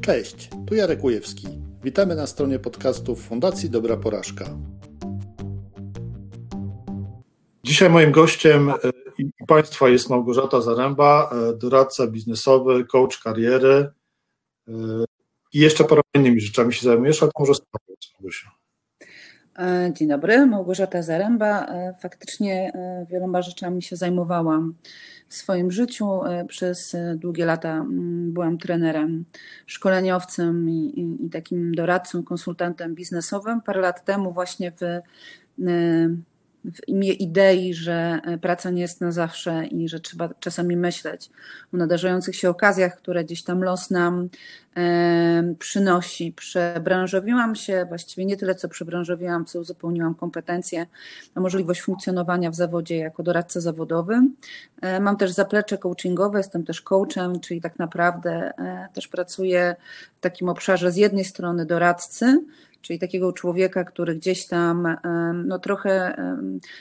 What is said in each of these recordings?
Cześć, tu Jarek Ujewski. Witamy na stronie podcastów Fundacji Dobra Porażka. Dzisiaj moim gościem e, i Państwa jest Małgorzata Zaręba, e, doradca biznesowy, coach kariery e, i jeszcze paroma innymi rzeczami się zajmujesz, ale może sprawdzić. Dzień dobry, Małgorzata Zaręba. Faktycznie wieloma rzeczami się zajmowałam w swoim życiu. Przez długie lata mm, byłam trenerem, szkoleniowcem i, i, i takim doradcą, konsultantem biznesowym. Parę lat temu właśnie w w imię idei, że e, praca nie jest na zawsze i że trzeba czasami myśleć o nadarzających się okazjach, które gdzieś tam los nam e, przynosi. Przebranżowiłam się, właściwie nie tyle co przebranżowiłam, co uzupełniłam kompetencje na możliwość funkcjonowania w zawodzie jako doradca zawodowy. E, mam też zaplecze coachingowe, jestem też coachem, czyli tak naprawdę też pracuję w takim obszarze z jednej strony doradcy, czyli takiego człowieka, który gdzieś tam, no trochę,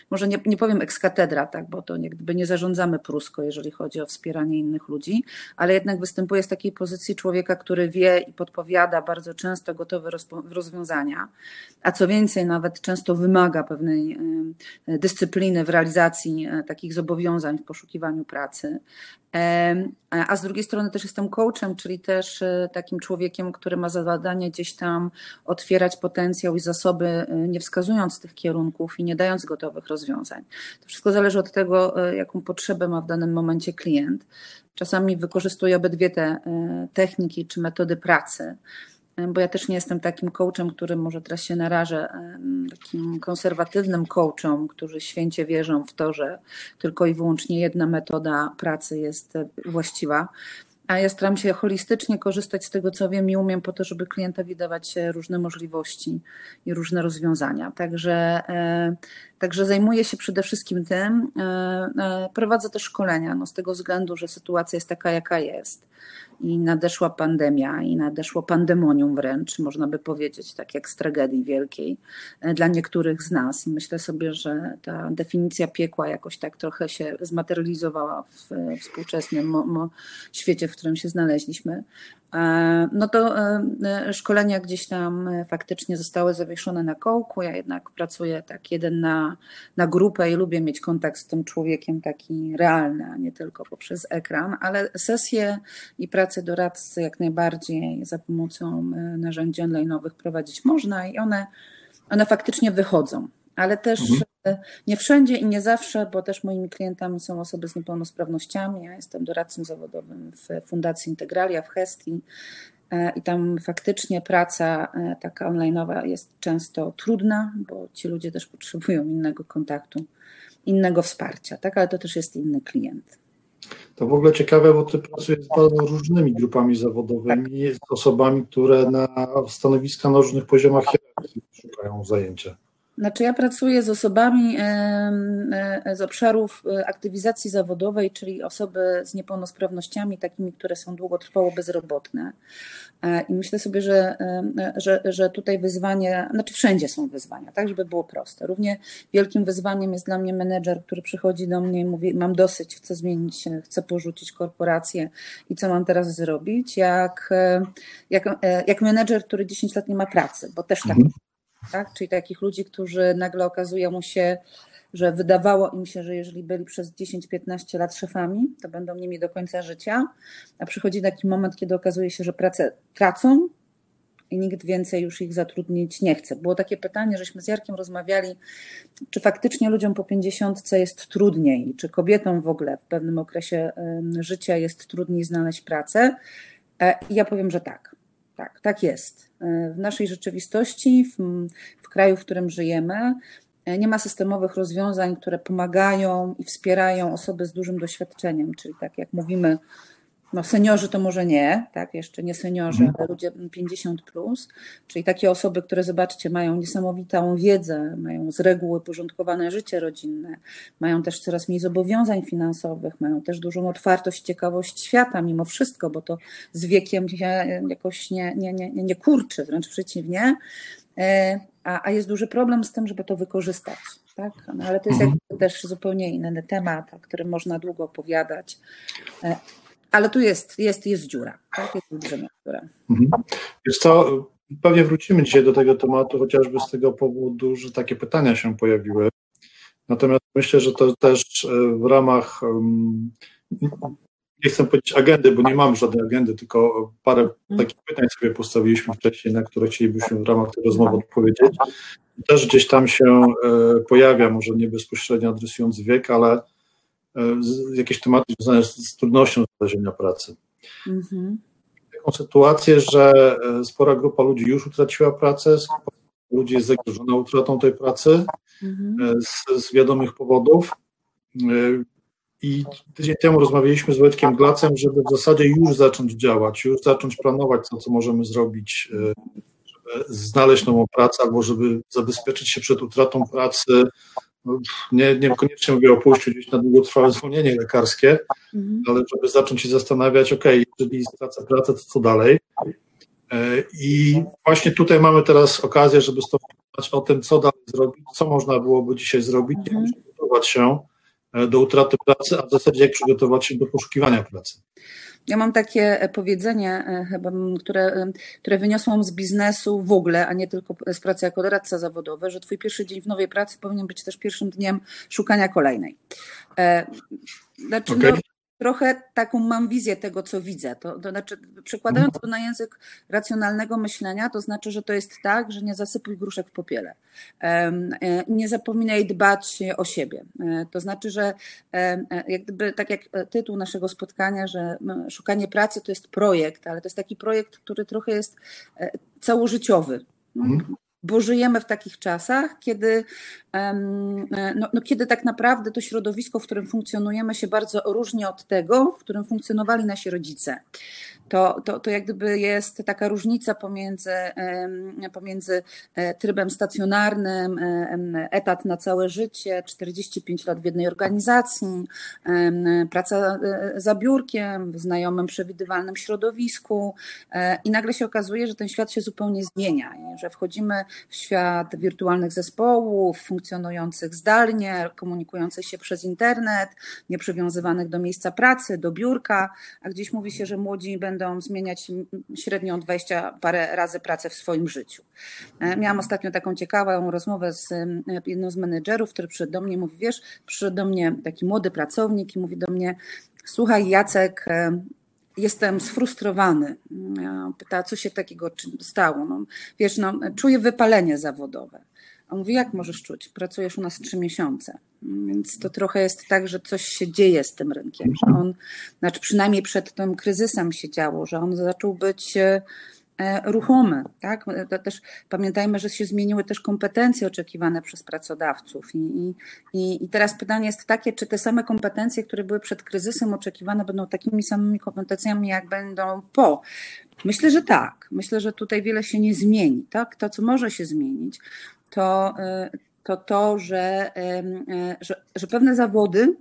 może nie, nie powiem ekskatedra, tak, bo to jakby nie zarządzamy prusko, jeżeli chodzi o wspieranie innych ludzi, ale jednak występuje z takiej pozycji człowieka, który wie i podpowiada bardzo często gotowe rozwiązania, a co więcej, nawet często wymaga pewnej dyscypliny w realizacji e, takich zobowiązań w poszukiwaniu pracy. A z drugiej strony też jestem coachem, czyli też e, takim człowiekiem, który ma za zadanie gdzieś tam otwierać potencjał i zasoby, e, nie wskazując tych kierunków i nie dając gotowych rozwiązań. To wszystko zależy od tego, e, jaką potrzebę ma w danym momencie klient. Czasami wykorzystuję obydwie te techniki czy metody pracy bo ja też nie jestem takim coachem, który może teraz się narażę, takim konserwatywnym coachem, którzy święcie wierzą w to, że tylko i wyłącznie jedna metoda pracy jest właściwa. A ja staram się holistycznie korzystać z tego, co wiem i umiem, po to, żeby klientowi dawać różne możliwości i różne rozwiązania. Także, e, także zajmuję się przede wszystkim tym. E, prowadzę też szkolenia, no z tego względu, że sytuacja jest taka, jaka jest i nadeszła pandemia i nadeszło pandemonium wręcz, można by powiedzieć, tak jak z tragedii wielkiej e, dla niektórych z nas. I myślę sobie, że ta definicja piekła jakoś tak trochę się zmaterializowała w współczesnym świecie, w którym się znaleźliśmy. E, no to e, szkolenia gdzieś tam faktycznie zostały zawieszone na kołku. Ja jednak pracuję tak jeden na, na grupę i lubię mieć kontakt z tym człowiekiem taki realny, a nie tylko poprzez ekran, ale sesje i pracę doradcy jak najbardziej za pomocą e, narzędzi online'owych prowadzić można i one, one faktycznie wychodzą ale też mhm. Nie wszędzie i nie zawsze, bo też moimi klientami są osoby z niepełnosprawnościami. Ja jestem doradcą zawodowym w Fundacji Integralia w Hestii e, i tam faktycznie praca e, taka online'owa jest często trudna, bo ci ludzie też potrzebują innego kontaktu, innego wsparcia, tak? ale to też jest inny klient. To w ogóle ciekawe, bo ty pracujesz z bardzo różnymi grupami zawodowymi, tak. z osobami, które na stanowiska na różnych poziomach hierarchii szukają zajęcia. Znaczy ja pracuję z osobami e, z obszarów e, aktywizacji zawodowej, czyli osoby z niepełnosprawnościami, takimi, które są długotrwało bezrobotne. E, I myślę sobie, że, że, że tutaj wyzwanie, znaczy wszędzie są wyzwania, tak, żeby było proste. Równie wielkim wyzwaniem jest dla mnie menedżer, który przychodzi do mnie i mówi: Mam dosyć, chcę zmienić, chcę porzucić korporację i co mam teraz zrobić? Jak, jak, jak menedżer, który 10 lat nie ma pracy, bo też tak mhm tak? czyli takich ludzi, którzy nagle okazuje mu się, że wydawało im się, że jeżeli byli przez 10-15 lat szefami, to będą nimi do końca życia, a przychodzi taki moment, kiedy okazuje się, że pracę tracą i nikt więcej już ich zatrudnić nie chce. Było takie pytanie, żeśmy z Jarkiem rozmawiali, czy faktycznie ludziom po 50 jest trudniej, czy kobietom w ogóle w pewnym okresie życia jest trudniej znaleźć pracę. E, I ja powiem, że tak. Tak, tak jest. W naszej rzeczywistości, w, w kraju, w którym żyjemy, nie ma systemowych rozwiązań, które pomagają i wspierają osoby z dużym doświadczeniem, czyli tak jak mówimy, no seniorzy to może nie, tak, jeszcze nie seniorzy, mhm. ale ludzie 50 plus, czyli takie osoby, które zobaczcie, mają niesamowitą wiedzę, mają z reguły porządkowane życie rodzinne, mają też coraz mniej zobowiązań finansowych, mają też dużą otwartość, ciekawość świata mimo wszystko, bo to z wiekiem się jakoś nie, nie, nie, nie kurczy, wręcz przeciwnie, e, a, a jest duży problem z tym, żeby to wykorzystać. Tak? No, ale to jest mhm. też zupełnie inny temat, o którym można długo opowiadać. Ale tu jest, jest, jest dziura, tak? jest olbrzymia dziura. Mhm. Wiesz co, pewnie wrócimy dzisiaj do tego tematu, chociażby z tego powodu, że takie pytania się pojawiły. Natomiast myślę, że to też e, w ramach, nie chcę powiedzieć agendy, bo nie mam żadnej agendy, tylko parę mhm. takich pytań sobie postawiliśmy wcześniej, na które chcielibyśmy w ramach tej rozmowy odpowiedzieć. Też gdzieś tam się e, pojawia, może nie bezpośrednio adresując wiek, ale jakieś tematy związane z, trudnością znalezienia pracy. Mhm. Taką sytuację, że e, spora grupa ludzi już utraciła pracę, ludzi jest zagrożona utratą tej pracy mhm. E, z, z wiadomych powodów. I tydzień temu rozmawialiśmy z Wojtkiem Glacem, żeby w zasadzie już zacząć działać, już zacząć planować to, co możemy zrobić, żeby znaleźć nową pracę albo żeby zabezpieczyć się przed utratą pracy no, nie, niekoniecznie mówię o pójściu gdzieś na długotrwałe zwolnienie lekarskie, mhm. ale żeby zacząć się zastanawiać, ok, jeżeli stracę pracę, to co dalej? E, I właśnie tutaj mamy teraz okazję, żeby stosować o tym, co dalej zrobić, co można byłoby dzisiaj zrobić, mhm. jak przygotować się e, do utraty pracy, a w zasadzie jak przygotować się do poszukiwania pracy. Ja mam takie e, powiedzenie e, chyba, które, e, które wyniosłam z biznesu w ogóle, a nie tylko z pracy jako doradca zawodowy, że twój pierwszy dzień w nowej pracy powinien być też pierwszym dniem szukania kolejnej. Znaczy, okay. no, trochę taką mam wizję tego, co widzę. To, to znaczy, przekładając to na język racjonalnego myślenia, to znaczy, że to jest tak, że nie zasypuj gruszek w popiele. E, nie zapominaj dbać o siebie. E, to znaczy, że e, jak gdyby, tak jak tytuł naszego spotkania, że szukanie pracy to jest projekt, ale to jest taki projekt, który trochę jest całożyciowy. Mhm bo żyjemy w takich czasach, kiedy, no, no, kiedy tak naprawdę to środowisko, w którym funkcjonujemy, się bardzo różni od tego, w którym funkcjonowali nasi rodzice to, to, to jak gdyby jest taka różnica pomiędzy, pomiędzy e, trybem stacjonarnym, e, etat na całe życie, 45 lat w jednej organizacji, praca e, za biurkiem, w znajomym, przewidywalnym środowisku i nagle się okazuje, że ten świat się zupełnie zmienia i że wchodzimy w świat wirtualnych zespołów, funkcjonujących zdalnie, komunikujących się przez internet, nieprzywiązywanych do miejsca pracy, do biurka, a gdzieś mówi się, że młodzi będą będą zmieniać średnią 20 parę razy pracę w swoim życiu. E, miałam ostatnio taką ciekawą rozmowę z jedną z menedżerów, który przyszedł do mnie mówi, wiesz, przyszedł do mnie taki młody pracownik i mówi do mnie, słuchaj Jacek, e, jestem sfrustrowany. Pyta, co się takiego stało? No, wiesz, no, czuję wypalenie zawodowe. On mówi, jak możesz czuć? Pracujesz u nas trzy miesiące. Więc to trochę jest tak, że coś się dzieje z tym rynkiem, że on, znaczy przynajmniej przed tym kryzysem się działo, że on zaczął być e, e, ruchomy. Tak? To też pamiętajmy, że się zmieniły też kompetencje oczekiwane przez pracodawców. I, i, I teraz pytanie jest takie, czy te same kompetencje, które były przed kryzysem oczekiwane, będą takimi samymi kompetencjami, jak będą po. Myślę, że tak. Myślę, że tutaj wiele się nie zmieni. Tak? To, co może się zmienić, to e, to, to że, e, że, że pewne zawody,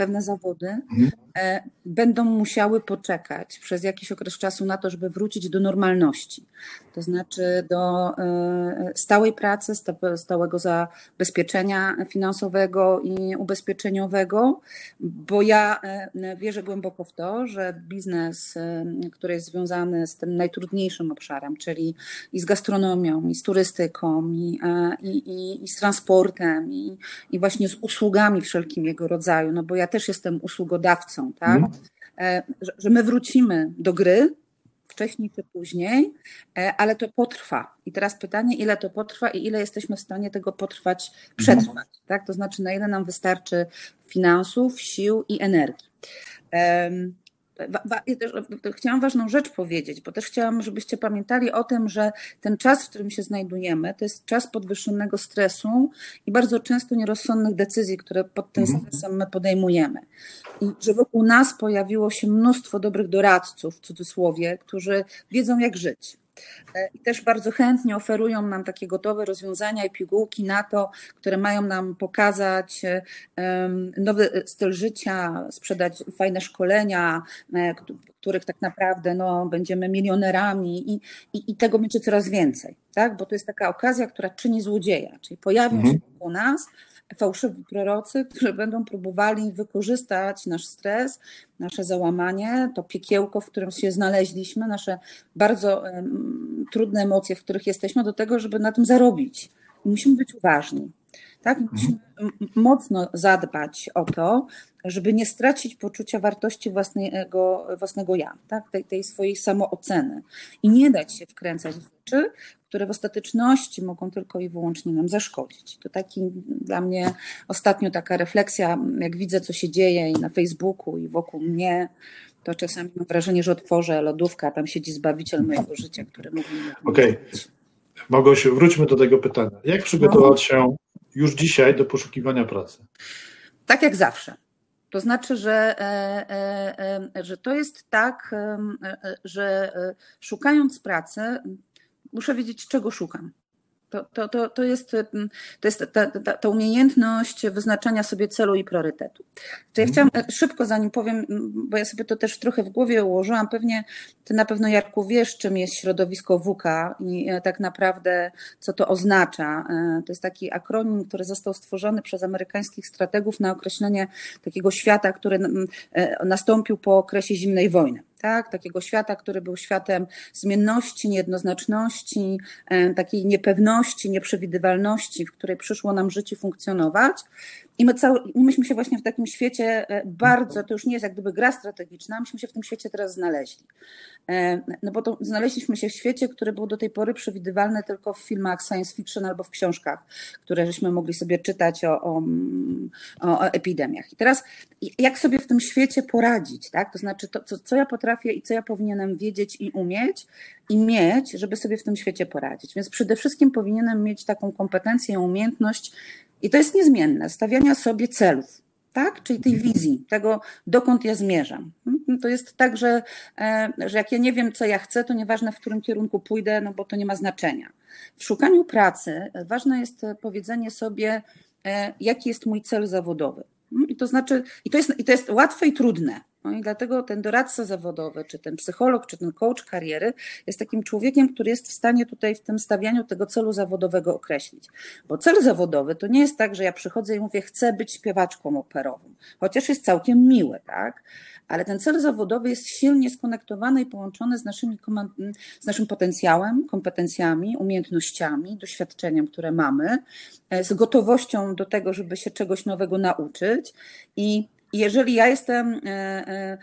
pewne zawody mhm. E, będą musiały poczekać przez jakiś okres czasu na to, żeby wrócić do normalności. To znaczy do e, stałej pracy, stałego zabezpieczenia finansowego i ubezpieczeniowego, bo ja e, wierzę głęboko w to, że biznes, który jest związany z tym najtrudniejszym obszarem, czyli i z gastronomią, i z turystyką, i, i, i z transportem, i, i właśnie z usługami wszelkim jego rodzaju, no bo ja też jestem usługodawcą, tak? Mm. Że my wrócimy do gry wcześniej czy później, e, ale to potrwa. I teraz pytanie, ile to potrwa i ile jesteśmy w stanie tego potrwać, przetrwać, mm. tak? To znaczy, na ile nam wystarczy finansów, sił i energii. Ja też chciałam ważną rzecz powiedzieć, bo też chciałam, żebyście pamiętali o tym, że ten czas, w którym się znajdujemy, to jest czas podwyższonego stresu i bardzo często nierozsądnych decyzji, które pod tym mhm. stresem my podejmujemy. I że wokół nas pojawiło się mnóstwo dobrych doradców, w cudzysłowie, którzy wiedzą, jak żyć i też bardzo chętnie oferują nam takie gotowe rozwiązania i pigułki na to, które mają nam pokazać e, nowy styl życia, sprzedać fajne szkolenia, e, których tak naprawdę no, będziemy milionerami i, i, i tego będzie coraz więcej, tak? bo to jest taka okazja, która czyni złodzieja, czyli pojawią mhm. się u nas fałszywi prorocy, którzy będą próbowali wykorzystać nasz stres, nasze załamanie, to piekiełko, w którym się znaleźliśmy, nasze bardzo um, trudne emocje, w których jesteśmy, do tego, żeby na tym zarobić. Musimy być uważni. Tak? Mhm. Musimy mocno zadbać o to, żeby nie stracić poczucia wartości własnego, własnego ja, tak? tej, tej swojej samooceny i nie dać się wkręcać w rzeczy, które w ostateczności mogą tylko i wyłącznie nam zaszkodzić. To taki dla mnie ostatnio taka refleksja, jak widzę, co się dzieje i na Facebooku, i wokół mnie, to czasami mam wrażenie, że otworzę lodówkę, a tam siedzi zbawiciel mojego życia, który mówi mi. Okej. Okay. Małgosiu, wróćmy do tego pytania. Jak przygotować się już dzisiaj do poszukiwania pracy? Tak jak zawsze. To znaczy, że, e, e, e, że to jest tak, że szukając pracy, muszę wiedzieć, czego szukam. To, to, to, to jest, mm, to jest ta, ta, ta umiejętność wyznaczania sobie celu i priorytetu. To ja mhm. chciałam e, szybko, zanim powiem, bo ja sobie to też trochę w głowie ułożyłam, pewnie ty na pewno Jarku wiesz, czym jest środowisko WK i e, tak naprawdę co to oznacza. E, to jest taki akronim, który został stworzony przez amerykańskich strategów na określenie takiego świata, który nastąpił po okresie zimnej wojny tak? takiego świata, który był światem zmienności, niejednoznaczności, takiej niepewności, nieprzewidywalności, w której przyszło nam życie funkcjonować. I my cały, myśmy się właśnie w takim świecie e, bardzo, to już nie jest jak gdyby gra strategiczna, myśmy się w tym świecie teraz znaleźli. E, no bo to znaleźliśmy się w świecie, który był do tej pory przewidywalny tylko w filmach science fiction albo w książkach, które żeśmy mogli sobie czytać o, o, o epidemiach. I teraz jak sobie w tym świecie poradzić, tak? To znaczy to, co, co ja potrafię i co ja powinienem wiedzieć i umieć i mieć, żeby sobie w tym świecie poradzić. Więc przede wszystkim powinienem mieć taką kompetencję, umiejętność i to jest niezmienne, stawiania sobie celów, tak? Czyli tej wizji, tego, dokąd ja zmierzam. To jest tak, że, e, że jak ja nie wiem, co ja chcę, to nieważne, w którym kierunku pójdę, no bo to nie ma znaczenia. W szukaniu pracy ważne jest powiedzenie sobie, e, jaki jest mój cel zawodowy. I to znaczy, i to jest, i to jest łatwe i trudne. No i dlatego ten doradca zawodowy, czy ten psycholog, czy ten coach kariery jest takim człowiekiem, który jest w stanie tutaj w tym stawianiu tego celu zawodowego określić. Bo cel zawodowy to nie jest tak, że ja przychodzę i mówię, chcę być śpiewaczką operową, chociaż jest całkiem miłe, tak? Ale ten cel zawodowy jest silnie skonektowany i połączony z, naszymi, z naszym potencjałem, kompetencjami, umiejętnościami, doświadczeniem, które mamy, e, z gotowością do tego, żeby się czegoś nowego nauczyć i jeżeli ja jestem, e, e,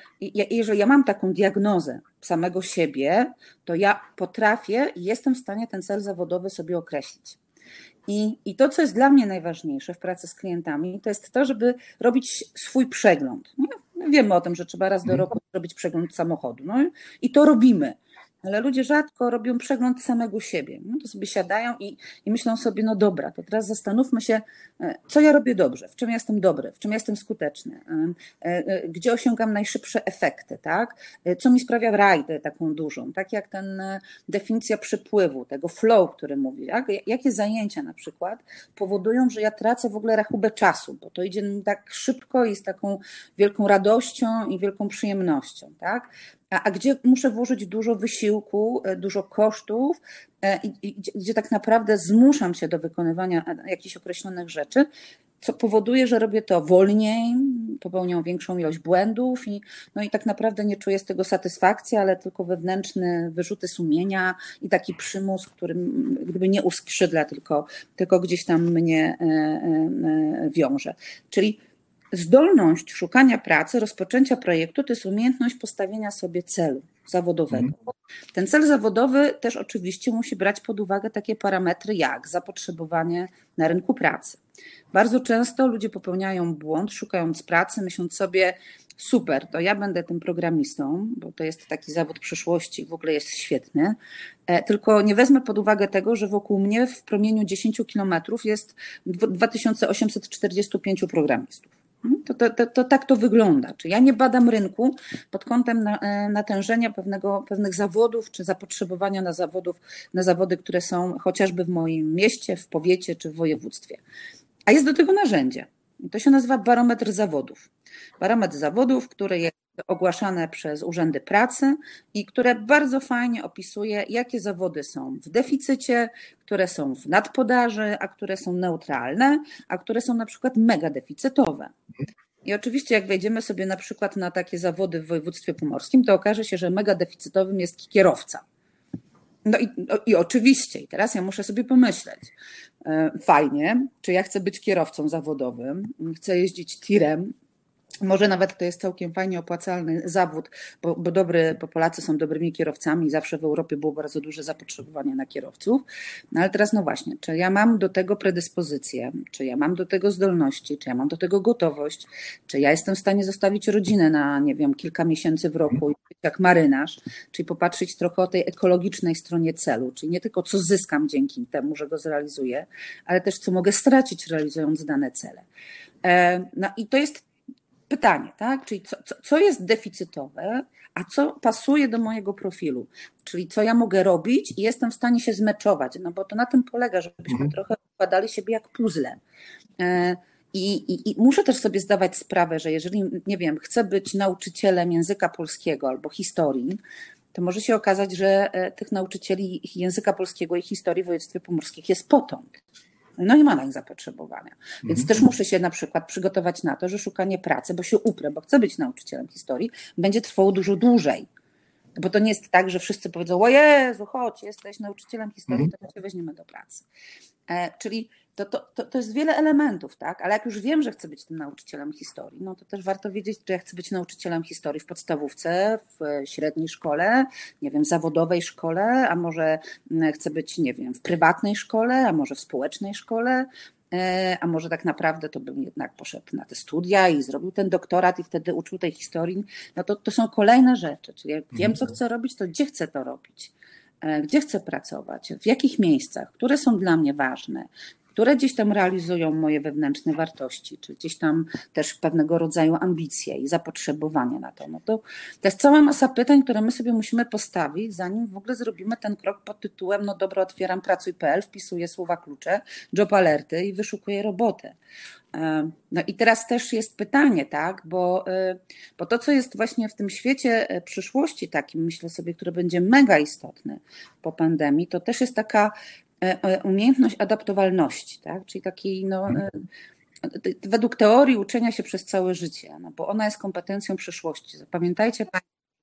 jeżeli ja mam taką diagnozę samego siebie, to ja potrafię i jestem w stanie ten cel zawodowy sobie określić. I, I to, co jest dla mnie najważniejsze w pracy z klientami, to jest to, żeby robić swój przegląd. Wiemy o tym, że trzeba raz do mhm. roku robić przegląd samochodu. No i to robimy ale ludzie rzadko robią przegląd samego siebie. No to sobie siadają i, i myślą sobie, no dobra, to teraz zastanówmy się, e, co ja robię dobrze, w czym jestem dobry, w czym jestem skuteczny, e, e, gdzie osiągam najszybsze efekty, tak? Co mi sprawia rajdę taką dużą, tak jak ten definicja przepływu, tego flow, który mówi, tak? Jakie zajęcia na przykład powodują, że ja tracę w ogóle rachubę czasu, bo to idzie tak szybko i z taką wielką radością i wielką przyjemnością, tak? A, a gdzie muszę włożyć dużo wysiłku, e, dużo kosztów, e, i, i, gdzie tak naprawdę zmuszam się do wykonywania e, jakichś określonych rzeczy, co powoduje, że robię to wolniej, popełniam większą ilość błędów i, no i tak naprawdę nie czuję z tego satysfakcji, ale tylko wewnętrzne wyrzuty sumienia i taki przymus, który gdyby nie uskrzydla, tylko, tylko gdzieś tam mnie wiąże. Czyli zdolność szukania pracy, rozpoczęcia projektu to jest umiejętność postawienia sobie celu zawodowego. Mhm. Ten cel zawodowy też oczywiście musi brać pod uwagę takie parametry jak zapotrzebowanie na rynku pracy. Bardzo często ludzie popełniają błąd, szukając pracy, myśląc sobie, super, to ja będę tym programistą, bo to jest taki zawód przyszłości, w ogóle jest świetny, e, tylko nie wezmę pod uwagę tego, że wokół mnie w promieniu 10 kilometrów jest 2845 programistów. Mhm. To, to, to, to, tak to wygląda. Czy ja nie badam rynku pod kątem na, e, natężenia pewnego, pewnych zawodów, czy zapotrzebowania na, zawodów, na zawody, które są chociażby w moim mieście, w powiecie czy w województwie. A jest do tego narzędzie. To się nazywa barometr zawodów. Barometr zawodów, który jest ogłaszane przez urzędy pracy i które bardzo fajnie opisuje, jakie zawody są w deficycie, które są w nadpodaży, a które są neutralne, a które są na przykład mega deficytowe. I oczywiście, jak wejdziemy sobie na przykład na takie zawody w województwie pomorskim, to okaże się, że mega deficytowym jest kierowca. No i, no i oczywiście, i teraz ja muszę sobie pomyśleć, fajnie, czy ja chcę być kierowcą zawodowym, chcę jeździć tirem, może nawet to jest całkiem fajnie opłacalny zawód, bo, bo, dobry, bo Polacy są dobrymi kierowcami, zawsze w Europie było bardzo duże zapotrzebowanie na kierowców. No ale teraz, no właśnie, czy ja mam do tego predyspozycję, czy ja mam do tego zdolności, czy ja mam do tego gotowość, czy ja jestem w stanie zostawić rodzinę na, nie wiem, kilka miesięcy w roku, jak marynarz, czyli popatrzeć trochę o tej ekologicznej stronie celu, czyli nie tylko co zyskam dzięki temu, że go zrealizuję, ale też co mogę stracić realizując dane cele. E, no i to jest pytanie, tak? Czyli co, co, co, jest deficytowe, a co pasuje do mojego profilu? Czyli co ja mogę robić i jestem w stanie się zmeczować, no bo to na tym polega, żebyśmy mhm. trochę układali siebie jak puzzle. E, I, i, I, muszę też sobie zdawać sprawę, że jeżeli, nie wiem, chcę być nauczycielem języka polskiego albo historii, to może się okazać, że e, tych nauczycieli języka polskiego i historii w województwie pomorskim jest potąd. No nie ma na nich zapotrzebowania. Więc mhm. też muszę się na przykład przygotować na to, że szukanie pracy, bo się uprę, bo chcę być nauczycielem historii, będzie trwało dużo dłużej. Bo to nie jest tak, że wszyscy powiedzą, o Jezu, chodź, jesteś nauczycielem historii, mhm. to cię weźmiemy do pracy. E, czyli to, to, to, to jest wiele elementów, tak? Ale jak już wiem, że chcę być tym nauczycielem historii, no to też warto wiedzieć, czy ja chcę być nauczycielem historii w podstawówce, w średniej szkole, nie wiem, zawodowej szkole, a może chcę być, nie wiem, w prywatnej szkole, a może w społecznej szkole, e, a może tak naprawdę to bym jednak poszedł na te studia i zrobił ten doktorat i wtedy uczył tej historii. No to, to są kolejne rzeczy. Czyli jak wiem, co mhm. chcę robić, to gdzie chcę to robić? E, gdzie chcę pracować, w jakich miejscach, które są dla mnie ważne, które gdzieś tam realizują moje wewnętrzne wartości, czy gdzieś tam też pewnego rodzaju ambicje i zapotrzebowanie na to. No to, to jest cała masa pytań, które my sobie musimy postawić, zanim w ogóle zrobimy ten krok pod tytułem no dobra, otwieram pracuj.pl, wpisuję słowa klucze, job alerty i wyszukuję robotę. E, no i teraz też jest pytanie, tak, bo, e, bo to, co jest właśnie w tym świecie e, przyszłości takim, myślę sobie, które będzie mega istotne po pandemii, to też jest taka umiejętność adaptowalności, tak, czyli takiej, no, według teorii uczenia się przez całe życie, no bo ona jest kompetencją przyszłości. Zapamiętajcie,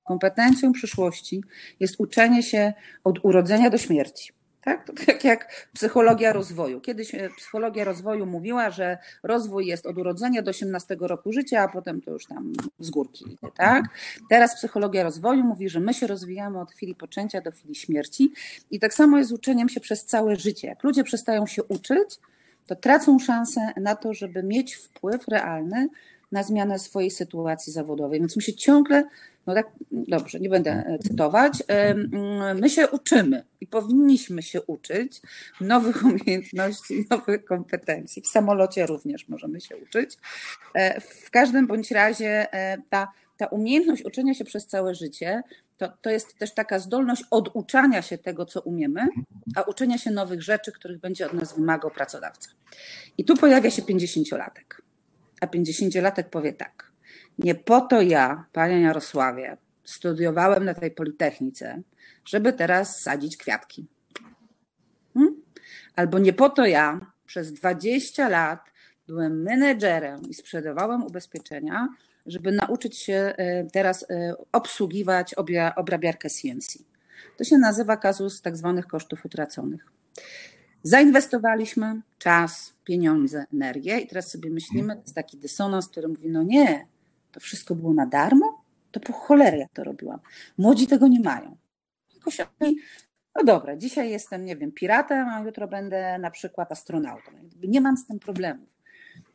kompetencją przyszłości jest uczenie się od urodzenia do śmierci. Tak? To tak jak psychologia rozwoju. Kiedyś e, psychologia rozwoju mówiła, że rozwój jest od urodzenia do 18 roku życia, a potem to już tam z górki Tak? Teraz psychologia rozwoju mówi, że my się rozwijamy od chwili poczęcia do chwili śmierci i tak samo jest z uczeniem się przez całe życie. Jak ludzie przestają się uczyć, to tracą szansę na to, żeby mieć wpływ realny na zmianę swojej sytuacji zawodowej. Więc my się ciągle no tak, dobrze, nie będę e, cytować. My się uczymy i powinniśmy się uczyć nowych umiejętności, nowych kompetencji. W samolocie również możemy się uczyć. E, w każdym bądź razie e, ta, ta umiejętność uczenia się przez całe życie to, to jest też taka zdolność oduczania się tego, co umiemy, a uczenia się nowych rzeczy, których będzie od nas wymagał pracodawca. I tu pojawia się 50-latek. A 50-latek powie tak. Nie po to ja, panie Jarosławie, studiowałem na tej Politechnice, żeby teraz sadzić kwiatki. Hmm? Albo nie po to ja przez 20 lat byłem menedżerem i sprzedawałem ubezpieczenia, żeby nauczyć się e, teraz e, obsługiwać obrabiarkę CNC. To się nazywa kazus tak zwanych kosztów utraconych. Zainwestowaliśmy czas, pieniądze, energię i teraz sobie myślimy, to jest taki dysonans, który mówi, no nie, to wszystko było na darmo? To po cholerę ja to robiłam. Młodzi tego nie mają. Jakoś oni, no dobra, dzisiaj jestem, nie wiem, piratem, a jutro będę na przykład astronautą. Nie mam z tym problemów.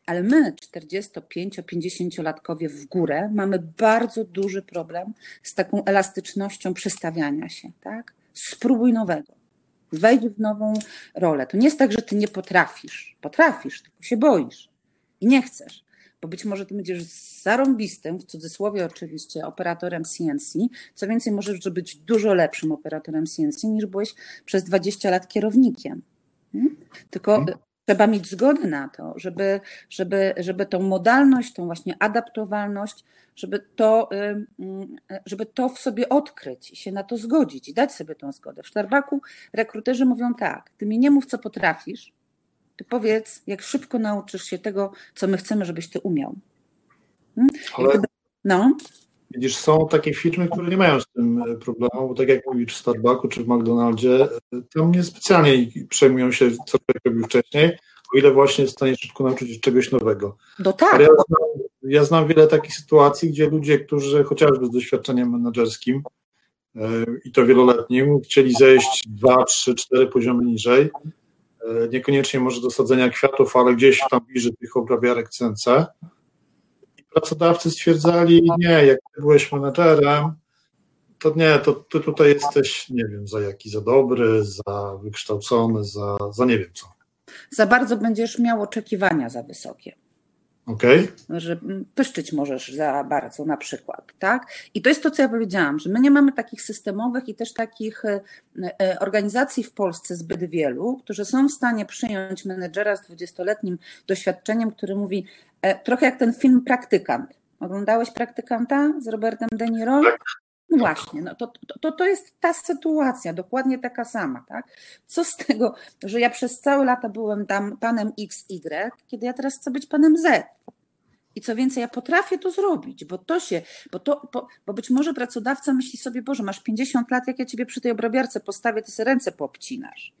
Ale my, 45-50-latkowie w górę, mamy bardzo duży problem z taką elastycznością przestawiania się. Tak? Spróbuj nowego. Wejdź w nową rolę. To nie jest tak, że ty nie potrafisz. Potrafisz, tylko się boisz i nie chcesz bo być może ty będziesz zarąbistym, w cudzysłowie oczywiście, operatorem CNC. Co więcej, możesz być dużo lepszym operatorem CNC niż byłeś przez 20 lat kierownikiem. Hmm? Tylko hmm. Trzeba mieć zgodę na to, żeby, żeby, żeby tą modalność, tą właśnie adaptowalność, żeby to, żeby to w sobie odkryć i się na to zgodzić i dać sobie tą zgodę. W Starbaku rekruterzy mówią tak, ty mi nie mów, co potrafisz, ty powiedz, jak szybko nauczysz się tego, co my chcemy, żebyś ty umiał. Hmm? Ale... No. Widzisz, są takie firmy, które nie mają z tym e, problemu, bo tak jak mówisz w Starbucku czy w McDonaldzie, e, tam niespecjalnie przejmują się, co człowiek robił wcześniej, o ile właśnie jest w stanie szybko nauczyć się czegoś nowego. No tak. Ja znam, ja znam wiele takich sytuacji, gdzie ludzie, którzy chociażby z doświadczeniem menedżerskim e, i to wieloletnim, chcieli zejść dwa, trzy, cztery poziomy niżej, niekoniecznie może do sadzenia kwiatów, ale gdzieś tam bliżej tych obrabiarek CNC, pracodawcy stwierdzali, nie, jak byłeś menedżerem, to nie, to ty tutaj jesteś, nie wiem, za jaki, za dobry, za wykształcony, za, za nie wiem co. Za bardzo będziesz miał oczekiwania za wysokie. Okay. Że pyszczyć możesz za bardzo na przykład, tak? I to jest to, co ja powiedziałam, że my nie mamy takich systemowych i też takich e, e, organizacji w Polsce zbyt wielu, którzy są w stanie przyjąć menedżera z 20-letnim doświadczeniem, który mówi e, trochę jak ten film Praktykant. Oglądałeś Praktykanta z Robertem De Niro? Tak. No właśnie, no to, to, to jest ta sytuacja, dokładnie taka sama, tak? Co z tego, że ja przez całe lata byłem tam panem XY, kiedy ja teraz chcę być panem Z. I co więcej, ja potrafię to zrobić, bo to się, bo to, bo, bo być może pracodawca myśli sobie, Boże, masz 50 lat, jak ja ciebie przy tej obrabiarce postawię, ty sobie ręce poobcinasz.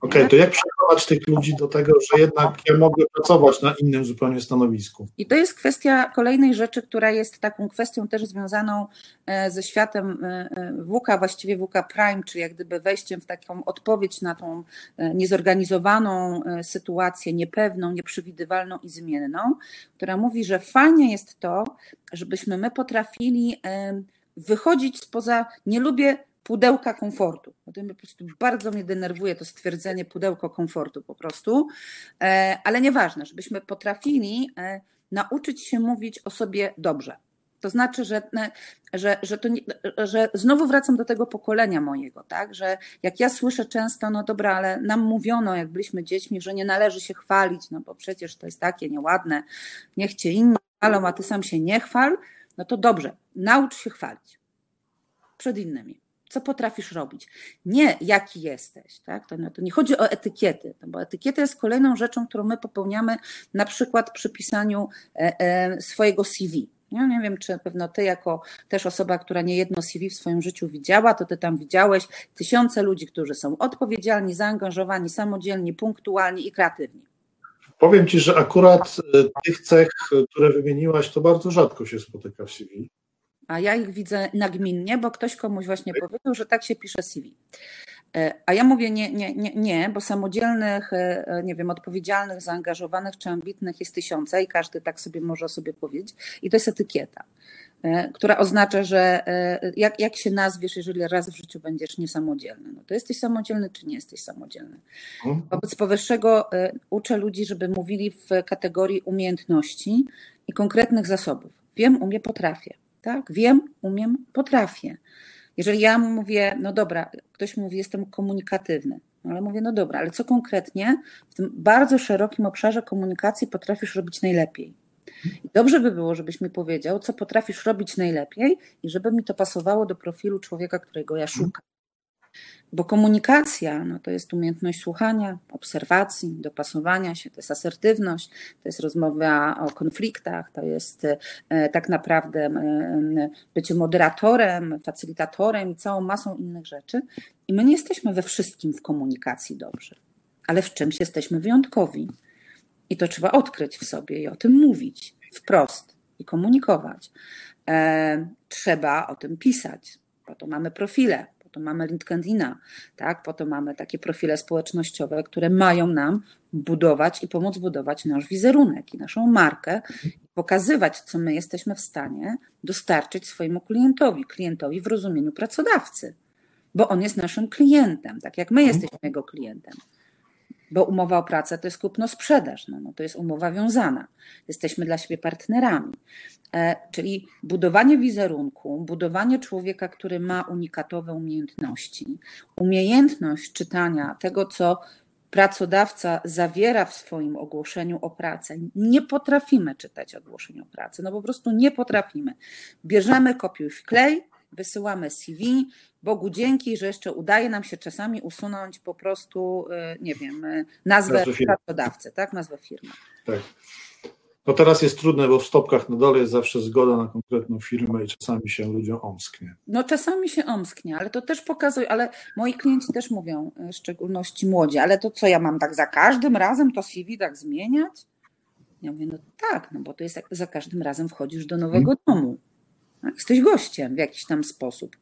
Okej, okay, to jak przekonać tych ludzi do tego, że jednak ja mogę pracować na innym zupełnie stanowisku? I to jest kwestia kolejnej rzeczy, która jest taką kwestią też związaną e, ze światem e, e, WK, właściwie WK Prime, czy jak gdyby wejściem w taką odpowiedź na tą niezorganizowaną sytuację, niepewną, nieprzewidywalną i zmienną, która mówi, że fajnie jest to, żebyśmy my potrafili wychodzić spoza, nie lubię pudełka komfortu. O tym po prostu bardzo mnie denerwuje to stwierdzenie pudełko komfortu po prostu, e, ale nieważne, żebyśmy potrafili e, nauczyć się mówić o sobie dobrze. To znaczy, że, e, że, że, to nie, że znowu wracam do tego pokolenia mojego, tak? Że jak ja słyszę często, no dobra, ale nam mówiono, jak byliśmy dziećmi, że nie należy się chwalić, no bo przecież to jest takie nieładne, niech cię inni chwalą, a ty sam się nie chwal, no to dobrze, naucz się chwalić przed innymi co potrafisz robić. Nie jaki jesteś. Tak? To, to nie chodzi o etykiety, no bo etykieta jest kolejną rzeczą, którą my popełniamy na przykład przy pisaniu e, e, swojego CV. Ja nie wiem, czy pewno ty, jako też osoba, która nie jedno CV w swoim życiu widziała, to ty tam widziałeś tysiące ludzi, którzy są odpowiedzialni, zaangażowani, samodzielni, punktualni i kreatywni. Powiem ci, że akurat e, tych cech, które wymieniłaś, to bardzo rzadko się spotyka w CV a ja ich widzę nagminnie, bo ktoś komuś właśnie powiedział, że tak się pisze CV. E, a ja mówię nie, nie, nie, nie, bo samodzielnych, e, e, nie wiem, odpowiedzialnych, zaangażowanych czy ambitnych jest tysiące i każdy tak sobie może sobie powiedzieć. I to jest etykieta, która oznacza, że jak, jak się nazwiesz, jeżeli raz w życiu będziesz niesamodzielny. No to jesteś samodzielny, czy nie jesteś samodzielny. Mhm. Wobec powyższego uczę ludzi, żeby mówili w kategorii umiejętności i konkretnych zasobów. Wiem, umiem, potrafię tak? Wiem, umiem, potrafię. Jeżeli ja mówię, no dobra, ktoś mówi, jestem komunikatywny, ale mówię, no dobra, ale co konkretnie w tym bardzo szerokim obszarze komunikacji potrafisz robić najlepiej? I dobrze by było, żebyś mi powiedział, co potrafisz robić najlepiej i żeby mi to pasowało do profilu człowieka, którego ja szukam. Bo komunikacja no to jest umiejętność słuchania, obserwacji, dopasowania się, to jest asertywność, to jest rozmowa o konfliktach, to jest e, tak naprawdę e, bycie moderatorem, facylitatorem i całą masą innych rzeczy. I my nie jesteśmy we wszystkim w komunikacji dobrzy, ale w czymś jesteśmy wyjątkowi. I to trzeba odkryć w sobie i o tym mówić wprost i komunikować. E, trzeba o tym pisać. Po to mamy profile, to mamy LinkedIna, tak? po to mamy takie profile społecznościowe, które mają nam budować i pomóc budować nasz wizerunek i naszą markę, pokazywać, co my jesteśmy w stanie dostarczyć swojemu klientowi, klientowi w rozumieniu pracodawcy, bo on jest naszym klientem, tak jak my mhm. jesteśmy jego klientem bo umowa o pracę to jest kupno-sprzedaż, no, no to jest umowa wiązana. Jesteśmy dla siebie partnerami. E, czyli budowanie wizerunku, budowanie człowieka, który ma unikatowe umiejętności, umiejętność czytania tego, co pracodawca zawiera w swoim ogłoszeniu o pracę. Nie potrafimy czytać ogłoszeń o pracy, no po prostu nie potrafimy. Bierzemy kopiuj wklej, wysyłamy CV, Bogu dzięki, że jeszcze udaje nam się czasami usunąć po prostu, y, nie wiem, y, nazwę, nazwę pracodawcy, tak? Nazwę firmy. Tak. No teraz jest trudne, bo w stopkach na dole jest zawsze zgoda na konkretną firmę i czasami się ludziom omsknie. No czasami się omsknie, ale to też pokazuje, ale moi klienci też mówią, y, w szczególności młodzi, ale to co ja mam tak za każdym razem to CV tak zmieniać? Ja mówię, no tak, no bo to jest jak za każdym razem wchodzisz do nowego hmm. domu. Jesteś gościem w jakiś tam sposób.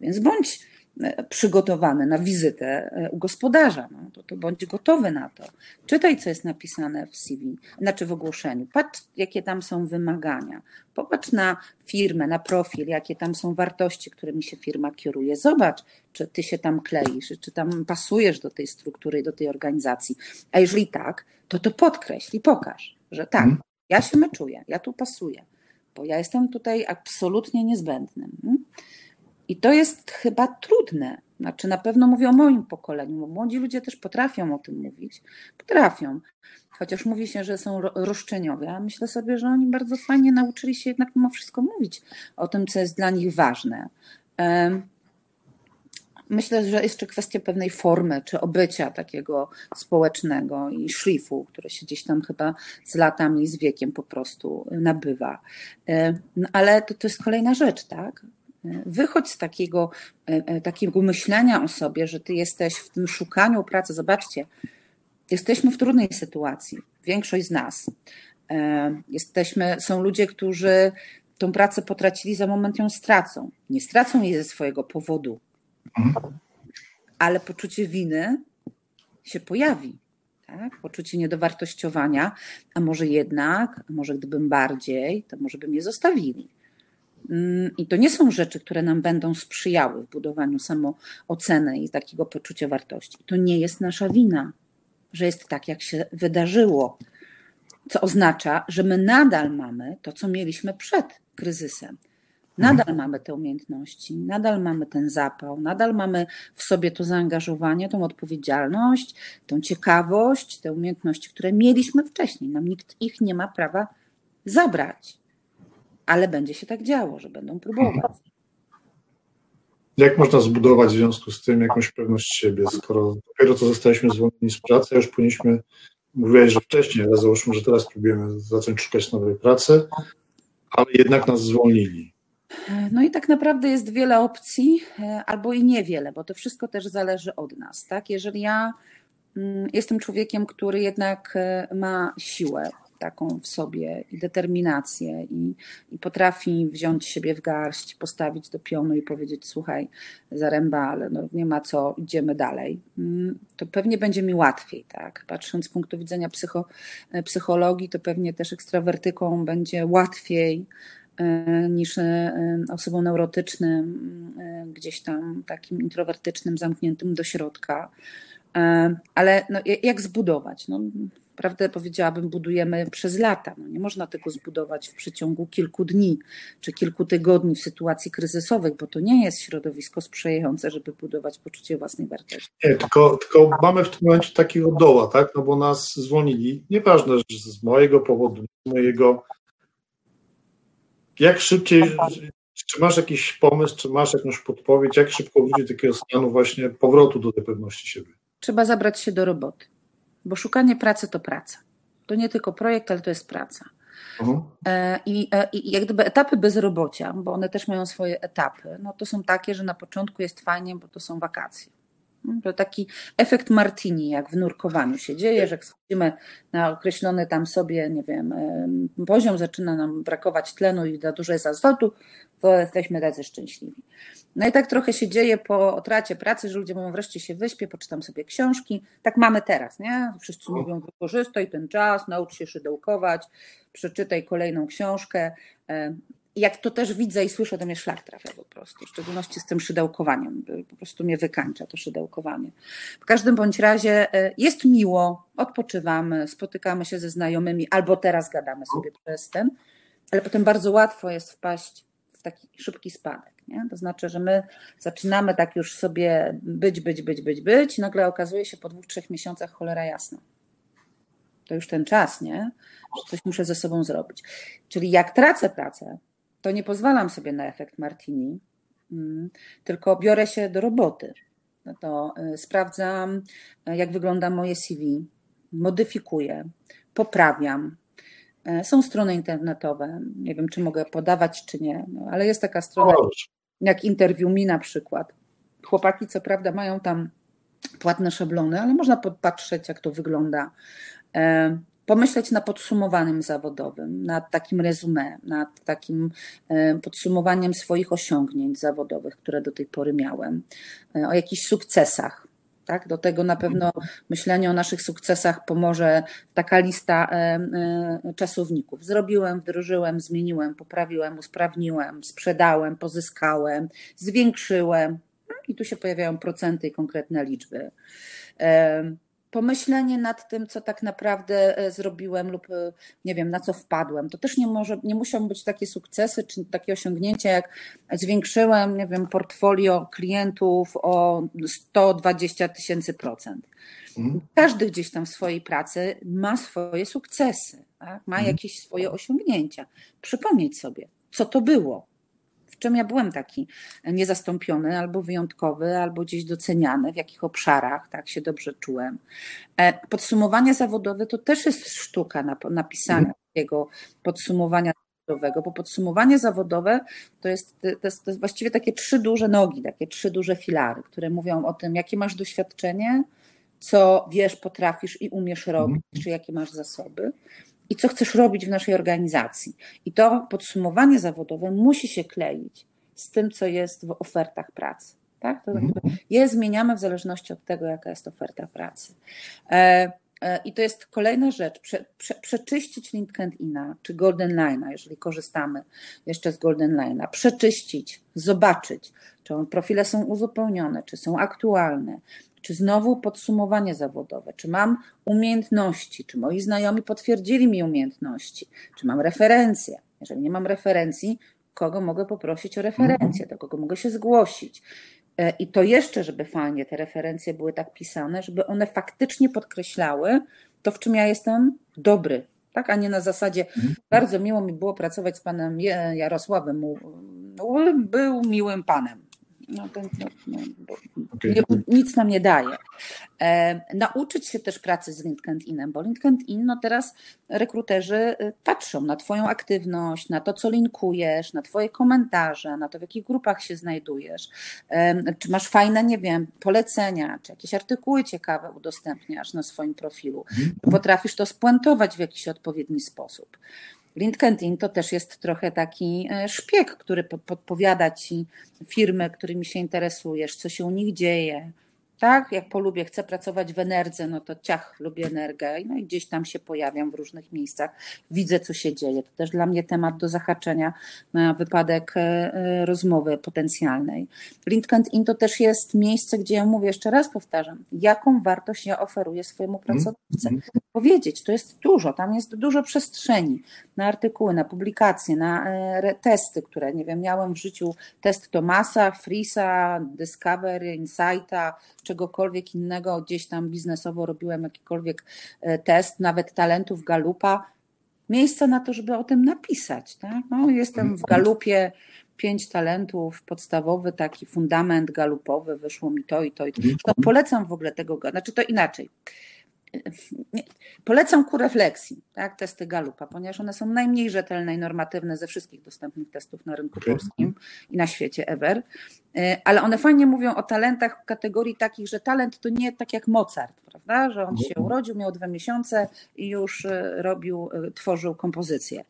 Więc bądź e, przygotowany na wizytę e, u gospodarza, no, to, to bądź gotowy na to. Czytaj, co jest napisane w CV, znaczy w ogłoszeniu. Patrz, jakie tam są wymagania. Popatrz na firmę, na profil, jakie tam są wartości, którymi się firma kieruje. Zobacz, czy ty się tam kleisz, czy tam pasujesz do tej struktury, do tej organizacji. A jeżeli tak, to to podkreśl i pokaż, że tak, mhm. ja się meczuję, ja tu pasuję, bo ja jestem tutaj absolutnie niezbędnym. I to jest chyba trudne. Znaczy, na pewno mówię o moim pokoleniu, bo młodzi ludzie też potrafią o tym mówić. Potrafią. Chociaż mówi się, że są roszczeniowi, a myślę sobie, że oni bardzo fajnie nauczyli się jednak mimo wszystko mówić o tym, co jest dla nich ważne. Myślę, że jeszcze kwestia pewnej formy czy obycia takiego społecznego i szlifu, które się gdzieś tam chyba z latami, z wiekiem po prostu nabywa. No, ale to, to jest kolejna rzecz, tak? Wychodź z takiego, e, e, takiego myślenia o sobie, że ty jesteś w tym szukaniu pracy. Zobaczcie, jesteśmy w trudnej sytuacji, większość z nas. E, jesteśmy, są ludzie, którzy tą pracę potracili, za moment ją stracą. Nie stracą jej ze swojego powodu, ale poczucie winy się pojawi. Tak? Poczucie niedowartościowania, a może jednak, a może gdybym bardziej, to może by mnie zostawili. Mm, I to nie są rzeczy, które nam będą sprzyjały w budowaniu samooceny i takiego poczucia wartości. To nie jest nasza wina, że jest tak, jak się wydarzyło. Co oznacza, że my nadal mamy to, co mieliśmy przed kryzysem. Nadal mhm. mamy te umiejętności, nadal mamy ten zapał, nadal mamy w sobie to zaangażowanie, tą odpowiedzialność, tą ciekawość, te umiejętności, które mieliśmy wcześniej. Nam nikt ich nie ma prawa zabrać ale będzie się tak działo, że będą próbować. Jak można zbudować w związku z tym jakąś pewność siebie, skoro dopiero co zostaliśmy zwolnieni z pracy, a już powinniśmy, mówiłeś, że wcześniej, ale załóżmy, że teraz próbujemy zacząć szukać nowej pracy, ale jednak nas zwolnili. No i tak naprawdę jest wiele opcji, e, albo i niewiele, bo to wszystko też zależy od nas. Tak? Jeżeli ja mm, jestem człowiekiem, który jednak e, ma siłę, taką w sobie i determinację i, i potrafi wziąć siebie w garść, postawić do pionu i powiedzieć słuchaj, zaręba, ale no nie ma co, idziemy dalej, mm, to pewnie będzie mi łatwiej, tak? Patrząc z punktu widzenia psycho, e, psychologii, to pewnie też ekstrawertyką będzie łatwiej niż e, osobą neurotycznym, gdzieś tam takim introwertycznym, zamkniętym do środka. Ale no, jak zbudować? No, prawdę powiedziałabym, budujemy przez lata. No nie można tego zbudować w przeciągu kilku dni czy kilku tygodni w sytuacji kryzysowych, bo to nie jest środowisko sprzyjające, żeby budować poczucie własnej wartości. Nie, tylko, tylko mamy w tym momencie takiego doła, tak? No bo nas zwolnili. Nieważne, że z mojego powodu, z mojego. Jak szybciej, czy masz jakiś pomysł, czy masz jakąś podpowiedź, jak szybko wrócić do takiego stanu właśnie powrotu do tej pewności siebie? Trzeba zabrać się do roboty bo szukanie pracy to praca. To nie tylko projekt, ale to jest praca. Mhm. E, I, e, I jak gdyby etapy bezrobocia, bo one też mają swoje etapy, no to są takie, że na początku jest fajnie, bo to są wakacje. To taki efekt Martini, jak w nurkowaniu się dzieje, że jak schodzimy na określony tam sobie, nie wiem, poziom, zaczyna nam brakować tlenu i za dużo jest azotu, to jesteśmy tacy szczęśliwi. No i tak trochę się dzieje po tracie pracy, że ludzie mówią, wreszcie się wyśpię, poczytam sobie książki. Tak mamy teraz, nie? Wszyscy mówią, wykorzystaj ten czas, naucz się szydełkować, przeczytaj kolejną książkę jak to też widzę i słyszę, to mnie szlak trafia po prostu, w szczególności z tym szydełkowaniem. Po prostu mnie wykańcza to szydełkowanie. W każdym bądź razie e, jest miło, odpoczywamy, spotykamy się ze znajomymi, albo teraz gadamy sobie przez ten, ale potem bardzo łatwo jest wpaść jest taki szybki spadek. Nie? To znaczy, że my zaczynamy tak już sobie być, być, być, być, być, nagle okazuje się po dwóch, trzech miesiącach cholera jasna. To już ten czas, nie? Że coś muszę ze sobą zrobić. Czyli jak tracę pracę, to nie pozwalam sobie na efekt Martini, mm, tylko biorę się do roboty. No to y, sprawdzam, y, jak wygląda moje CV, modyfikuję, poprawiam. Y, są strony internetowe, nie wiem, czy mogę podawać, czy nie, no, ale jest taka strona jak Interview Mi na przykład. Chłopaki, co prawda, mają tam płatne szablony, ale można podpatrzeć, jak to wygląda pomyśleć nad podsumowaniem zawodowym, nad takim rezumem, nad takim e, podsumowaniem swoich osiągnięć zawodowych, które do tej pory miałem, e, o jakichś sukcesach. Tak? Do tego na pewno myślenie o naszych sukcesach pomoże taka lista e, czasowników. Zrobiłem, wdrożyłem, zmieniłem, poprawiłem, usprawniłem, sprzedałem, pozyskałem, zwiększyłem. No I tu się pojawiają procenty i konkretne liczby pomyślenie nad tym, co tak naprawdę e, zrobiłem lub e, nie wiem, na co wpadłem. To też nie, może, nie muszą być takie sukcesy czy takie osiągnięcia, jak zwiększyłem, nie wiem, portfolio klientów o 120 tysięcy procent. Mhm. Każdy gdzieś tam w swojej pracy ma swoje sukcesy, tak? ma mhm. jakieś swoje osiągnięcia. Przypomnieć sobie, co to było, czym ja byłem taki niezastąpiony, albo wyjątkowy, albo gdzieś doceniany, w jakich obszarach tak się dobrze czułem. E, podsumowanie zawodowe to też jest sztuka napisania takiego podsumowania zawodowego, bo podsumowanie zawodowe to jest, to, jest, to jest właściwie takie trzy duże nogi, takie trzy duże filary, które mówią o tym, jakie masz doświadczenie, co wiesz, potrafisz i umiesz robić, mhm. czy jakie masz zasoby i co chcesz robić w naszej organizacji. I to podsumowanie zawodowe musi się kleić z tym, co jest w ofertach pracy. Tak? To znaczy, je zmieniamy w zależności od tego, jaka jest oferta pracy. E, e, I to jest kolejna rzecz, prze, prze, przeczyścić LinkedIna czy Golden Line'a, jeżeli korzystamy jeszcze z Golden Line'a, przeczyścić, zobaczyć, czy profile są uzupełnione, czy są aktualne, czy znowu podsumowanie zawodowe, czy mam umiejętności, czy moi znajomi potwierdzili mi umiejętności, czy mam referencje. Jeżeli nie mam referencji, kogo mogę poprosić o referencję, do kogo mogę się zgłosić. E, I to jeszcze, żeby fajnie te referencje były tak pisane, żeby one faktycznie podkreślały to, w czym ja jestem dobry, tak, a nie na zasadzie bardzo miło mi było pracować z panem Jarosławem, był miłym panem no, no, no, okay. nie, nic nam nie daje. E, nauczyć się też pracy z LinkedInem, bo LinkedIn, no teraz rekruterzy y, patrzą na Twoją aktywność, na to, co linkujesz, na Twoje komentarze, na to, w jakich grupach się znajdujesz, e, czy masz fajne, nie wiem, polecenia, czy jakieś artykuły ciekawe udostępniasz na swoim profilu, mm. potrafisz to spuentować w jakiś odpowiedni sposób. LinkedIn to też jest trochę taki e, szpieg, który podpowiada ci firmy, którymi się interesujesz, co się u nich dzieje, tak? Jak polubię, chcę pracować w Enerdze, no to ciach, lubię energię, no i gdzieś tam się pojawiam w różnych miejscach, widzę, co się dzieje. To też dla mnie temat do zahaczenia na wypadek e, e, rozmowy potencjalnej. LinkedIn to też jest miejsce, gdzie ja mówię, jeszcze raz powtarzam, jaką wartość ja oferuję swojemu mhm. pracodawcy. Mhm. Powiedzieć, to jest dużo, tam jest dużo przestrzeni na artykuły, na publikacje, na e, testy, które, nie wiem, miałem w życiu test Tomasa, Frisa, Discovery, Insighta, czegokolwiek innego, gdzieś tam biznesowo robiłem jakikolwiek e, test, nawet talentów Galupa, miejsce na to, żeby o tym napisać. Tak? No, jestem w Galupie, pięć talentów, podstawowy taki fundament galupowy, wyszło mi to i to i to. to polecam w ogóle tego, znaczy to inaczej. Polecam ku refleksji, tak, testy Galupa, ponieważ one są najmniej rzetelne i normatywne ze wszystkich dostępnych testów na rynku okay. polskim i na świecie ever, e, ale one fajnie mówią o talentach w kategorii takich, że talent to nie tak jak Mozart, prawda, że on się urodził, miał dwa miesiące i już e, robił, e, tworzył kompozycję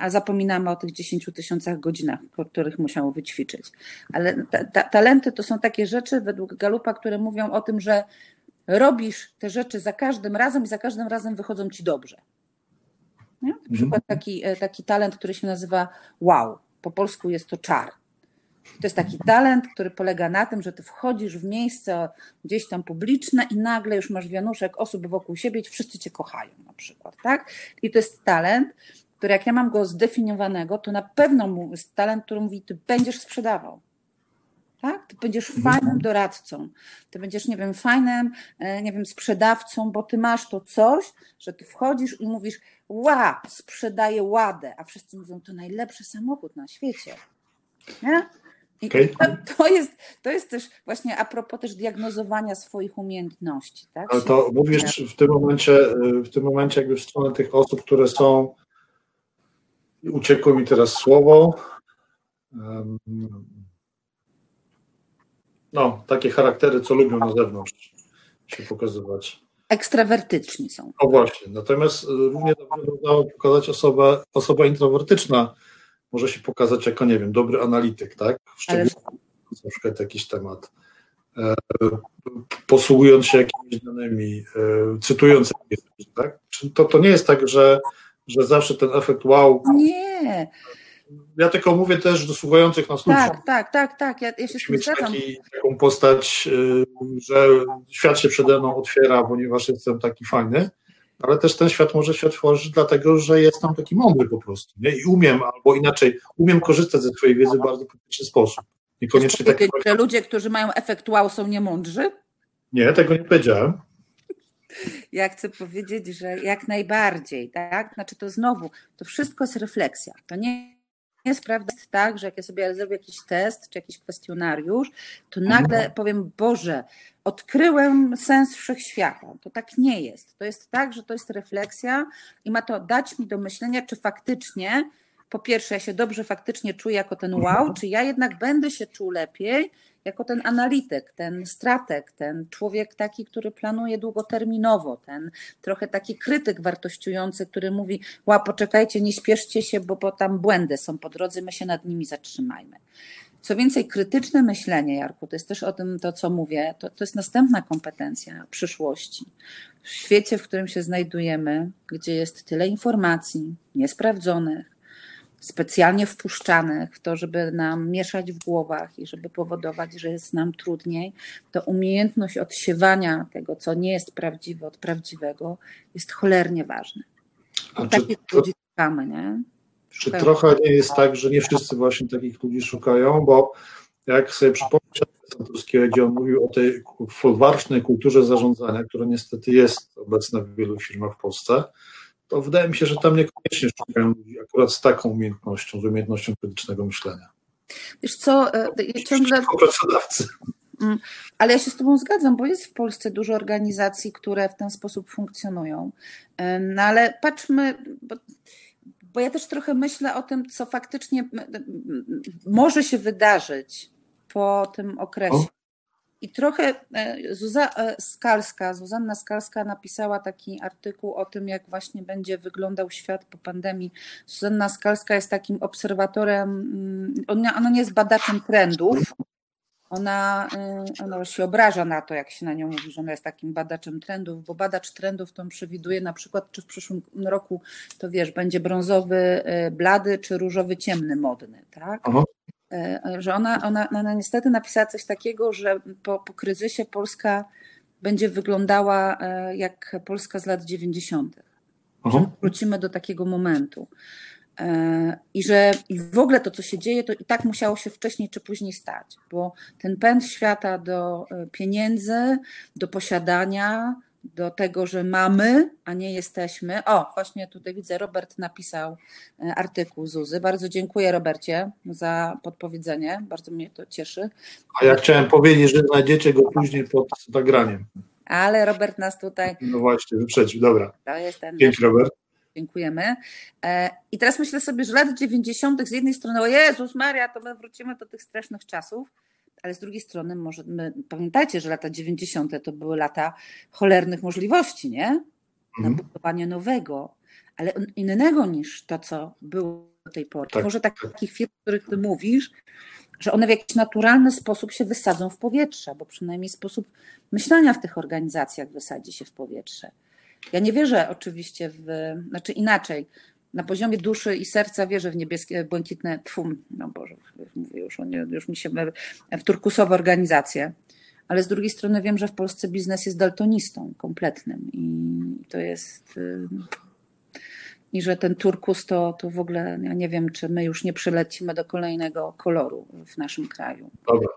a zapominamy o tych 10 tysiącach godzinach, których musiał wyćwiczyć. Ale ta, ta, talenty to są takie rzeczy według Galupa, które mówią o tym, że robisz te rzeczy za każdym razem i za każdym razem wychodzą ci dobrze. Nie? Na przykład mhm. taki, e, taki talent, który się nazywa wow. Po polsku jest to czar. To jest taki talent, który polega na tym, że ty wchodzisz w miejsce gdzieś tam publiczne i nagle już masz wianuszek osób wokół siebie i wszyscy cię kochają na przykład, tak? I to jest talent, który jak ja mam go zdefiniowanego, to na pewno jest talent, który mówi, ty będziesz sprzedawał. Tak? Ty będziesz mhm. fajnym doradcą, ty będziesz, nie wiem, fajnym, e, nie wiem, sprzedawcą, bo ty masz to coś, że ty wchodzisz i mówisz, ła, sprzedaję ładę, a wszyscy mówią, to najlepszy samochód na świecie. Nie? I okay. to, to, jest, to jest też właśnie a propos też diagnozowania swoich umiejętności. Tak? Ale to mówisz w tym momencie, w tym momencie jakby w stronę tych osób, które są, uciekło mi teraz słowo, no, takie charaktery, co lubią na zewnątrz się pokazywać. Ekstrawertyczni są. O właśnie, natomiast równie dobrze można pokazać osobę, osoba introwertyczna, może się pokazać jako, nie wiem, dobry analityk, tak? Szczególnie Ale... na przykład jakiś temat. E, posługując się jakimiś danymi, e, cytując jakieś tak? To, to nie jest tak, że, że zawsze ten efekt wow. Nie. Ja tylko mówię też do słuchających nas ludzi. Tak, tak, tak, tak. Ja, ja się mieć taki, taką postać, e, że świat się przede mną otwiera, ponieważ jestem taki fajny ale też ten świat może się otworzyć, dlatego że jestem taki mądry po prostu. Nie? I umiem, albo inaczej, umiem korzystać ze swojej wiedzy w bardzo praktyczny sposób. Niekoniecznie tak. Że ludzie, którzy mają efekt wow, są niemądrzy? Nie, tego nie powiedziałem. Ja chcę powiedzieć, że jak najbardziej, tak? Znaczy to znowu, to wszystko jest refleksja. To nie jest prawda jest tak, że jak ja sobie zrobię jakiś test czy jakiś kwestionariusz, to nagle mhm. powiem, Boże, odkryłem sens wszechświata. To tak nie jest. To jest tak, że to jest refleksja i ma to dać mi do myślenia, czy faktycznie, po pierwsze, ja się dobrze faktycznie czuję jako ten wow, czy ja jednak będę się czuł lepiej jako ten analityk, ten strateg, ten człowiek taki, który planuje długoterminowo, ten trochę taki krytyk wartościujący, który mówi: Ła, poczekajcie, nie śpieszcie się, bo, bo tam błędy są po drodze, my się nad nimi zatrzymajmy. Co więcej, krytyczne myślenie, Jarku, to jest też o tym to, co mówię, to, to jest następna kompetencja przyszłości. W świecie, w którym się znajdujemy, gdzie jest tyle informacji niesprawdzonych, specjalnie wpuszczanych w to, żeby nam mieszać w głowach i żeby powodować, że jest nam trudniej, to umiejętność odsiewania tego, co nie jest prawdziwe od prawdziwego, jest cholernie ważne. A takich to, ludzi szukamy, nie? Czy trochę nie jest tak, że nie wszyscy właśnie takich ludzi szukają, bo jak sobie przypomnieć Santurskiego, gdzie on mówił o tej folwarcznej kulturze zarządzania, która niestety jest obecna w wielu firmach w Polsce, to wydaje mi się, że tam niekoniecznie szukają ludzi akurat z taką umiejętnością, z umiejętnością krytycznego myślenia. Wiesz co, e, ciągle... Pracodawcy. Mm, ale ja się z Tobą zgadzam, bo jest w Polsce dużo organizacji, które w ten sposób funkcjonują. No ale patrzmy, bo, bo ja też trochę myślę o tym, co faktycznie może się wydarzyć po tym okresie. I trochę e, Zuza e, Skalska, Zuzanna Skalska napisała taki artykuł o tym, jak właśnie będzie wyglądał świat po pandemii. Zuzanna Skalska jest takim obserwatorem, mm, ona, nie jest badaczem trendów, ona, e, ona się obraża na to, jak się na nią mówi, że ona jest takim badaczem trendów, bo badacz trendów to przewiduje na przykład, czy w przyszłym roku to wiesz, będzie brązowy blady, czy różowy ciemny modny, tak? E, że ona, ona, ona niestety napisała coś takiego, że po, po kryzysie Polska będzie wyglądała e, jak Polska z lat 90. Że wrócimy do takiego momentu. E, I że i w ogóle to, co się dzieje, to i tak musiało się wcześniej czy później stać, bo ten pęd świata do pieniędzy, do posiadania, do tego, że mamy, a nie jesteśmy. O, właśnie tutaj widzę, Robert napisał e, artykuł Zuzy. Bardzo dziękuję Robercie za podpowiedzenie, bardzo mnie to cieszy. A ja chciałem powiedzieć, że znajdziecie go później pod nagraniem. Ale Robert nas tutaj... No właśnie, wyprzedził, dobra. To jest ten Dzięki Robert. Dziękujemy. E, I teraz myślę sobie, że lat 90. z jednej strony, o Jezus Maria, to my wrócimy do tych strasznych czasów, ale z drugiej strony może, my, pamiętajcie, że lata 90. to były lata cholernych możliwości, nie? Na mhm. budowanie nowego, ale innego niż to, co było do tej pory. Tak, może tak. takich firm, o których ty mówisz, że one w jakiś naturalny sposób się wysadzą w powietrze, bo przynajmniej sposób myślenia w tych organizacjach wysadzi się w powietrze. Ja nie wierzę oczywiście w, znaczy inaczej, na poziomie duszy i serca wierzę w niebieskie, błękitne, tfum, no Boże, mówię już, już mi się w turkusowe organizacje, ale z drugiej strony wiem, że w Polsce biznes jest daltonistą kompletnym i to jest, y, i że ten turkus to, to w ogóle, ja nie wiem, czy my już nie przylecimy do kolejnego koloru w naszym kraju. Dobra.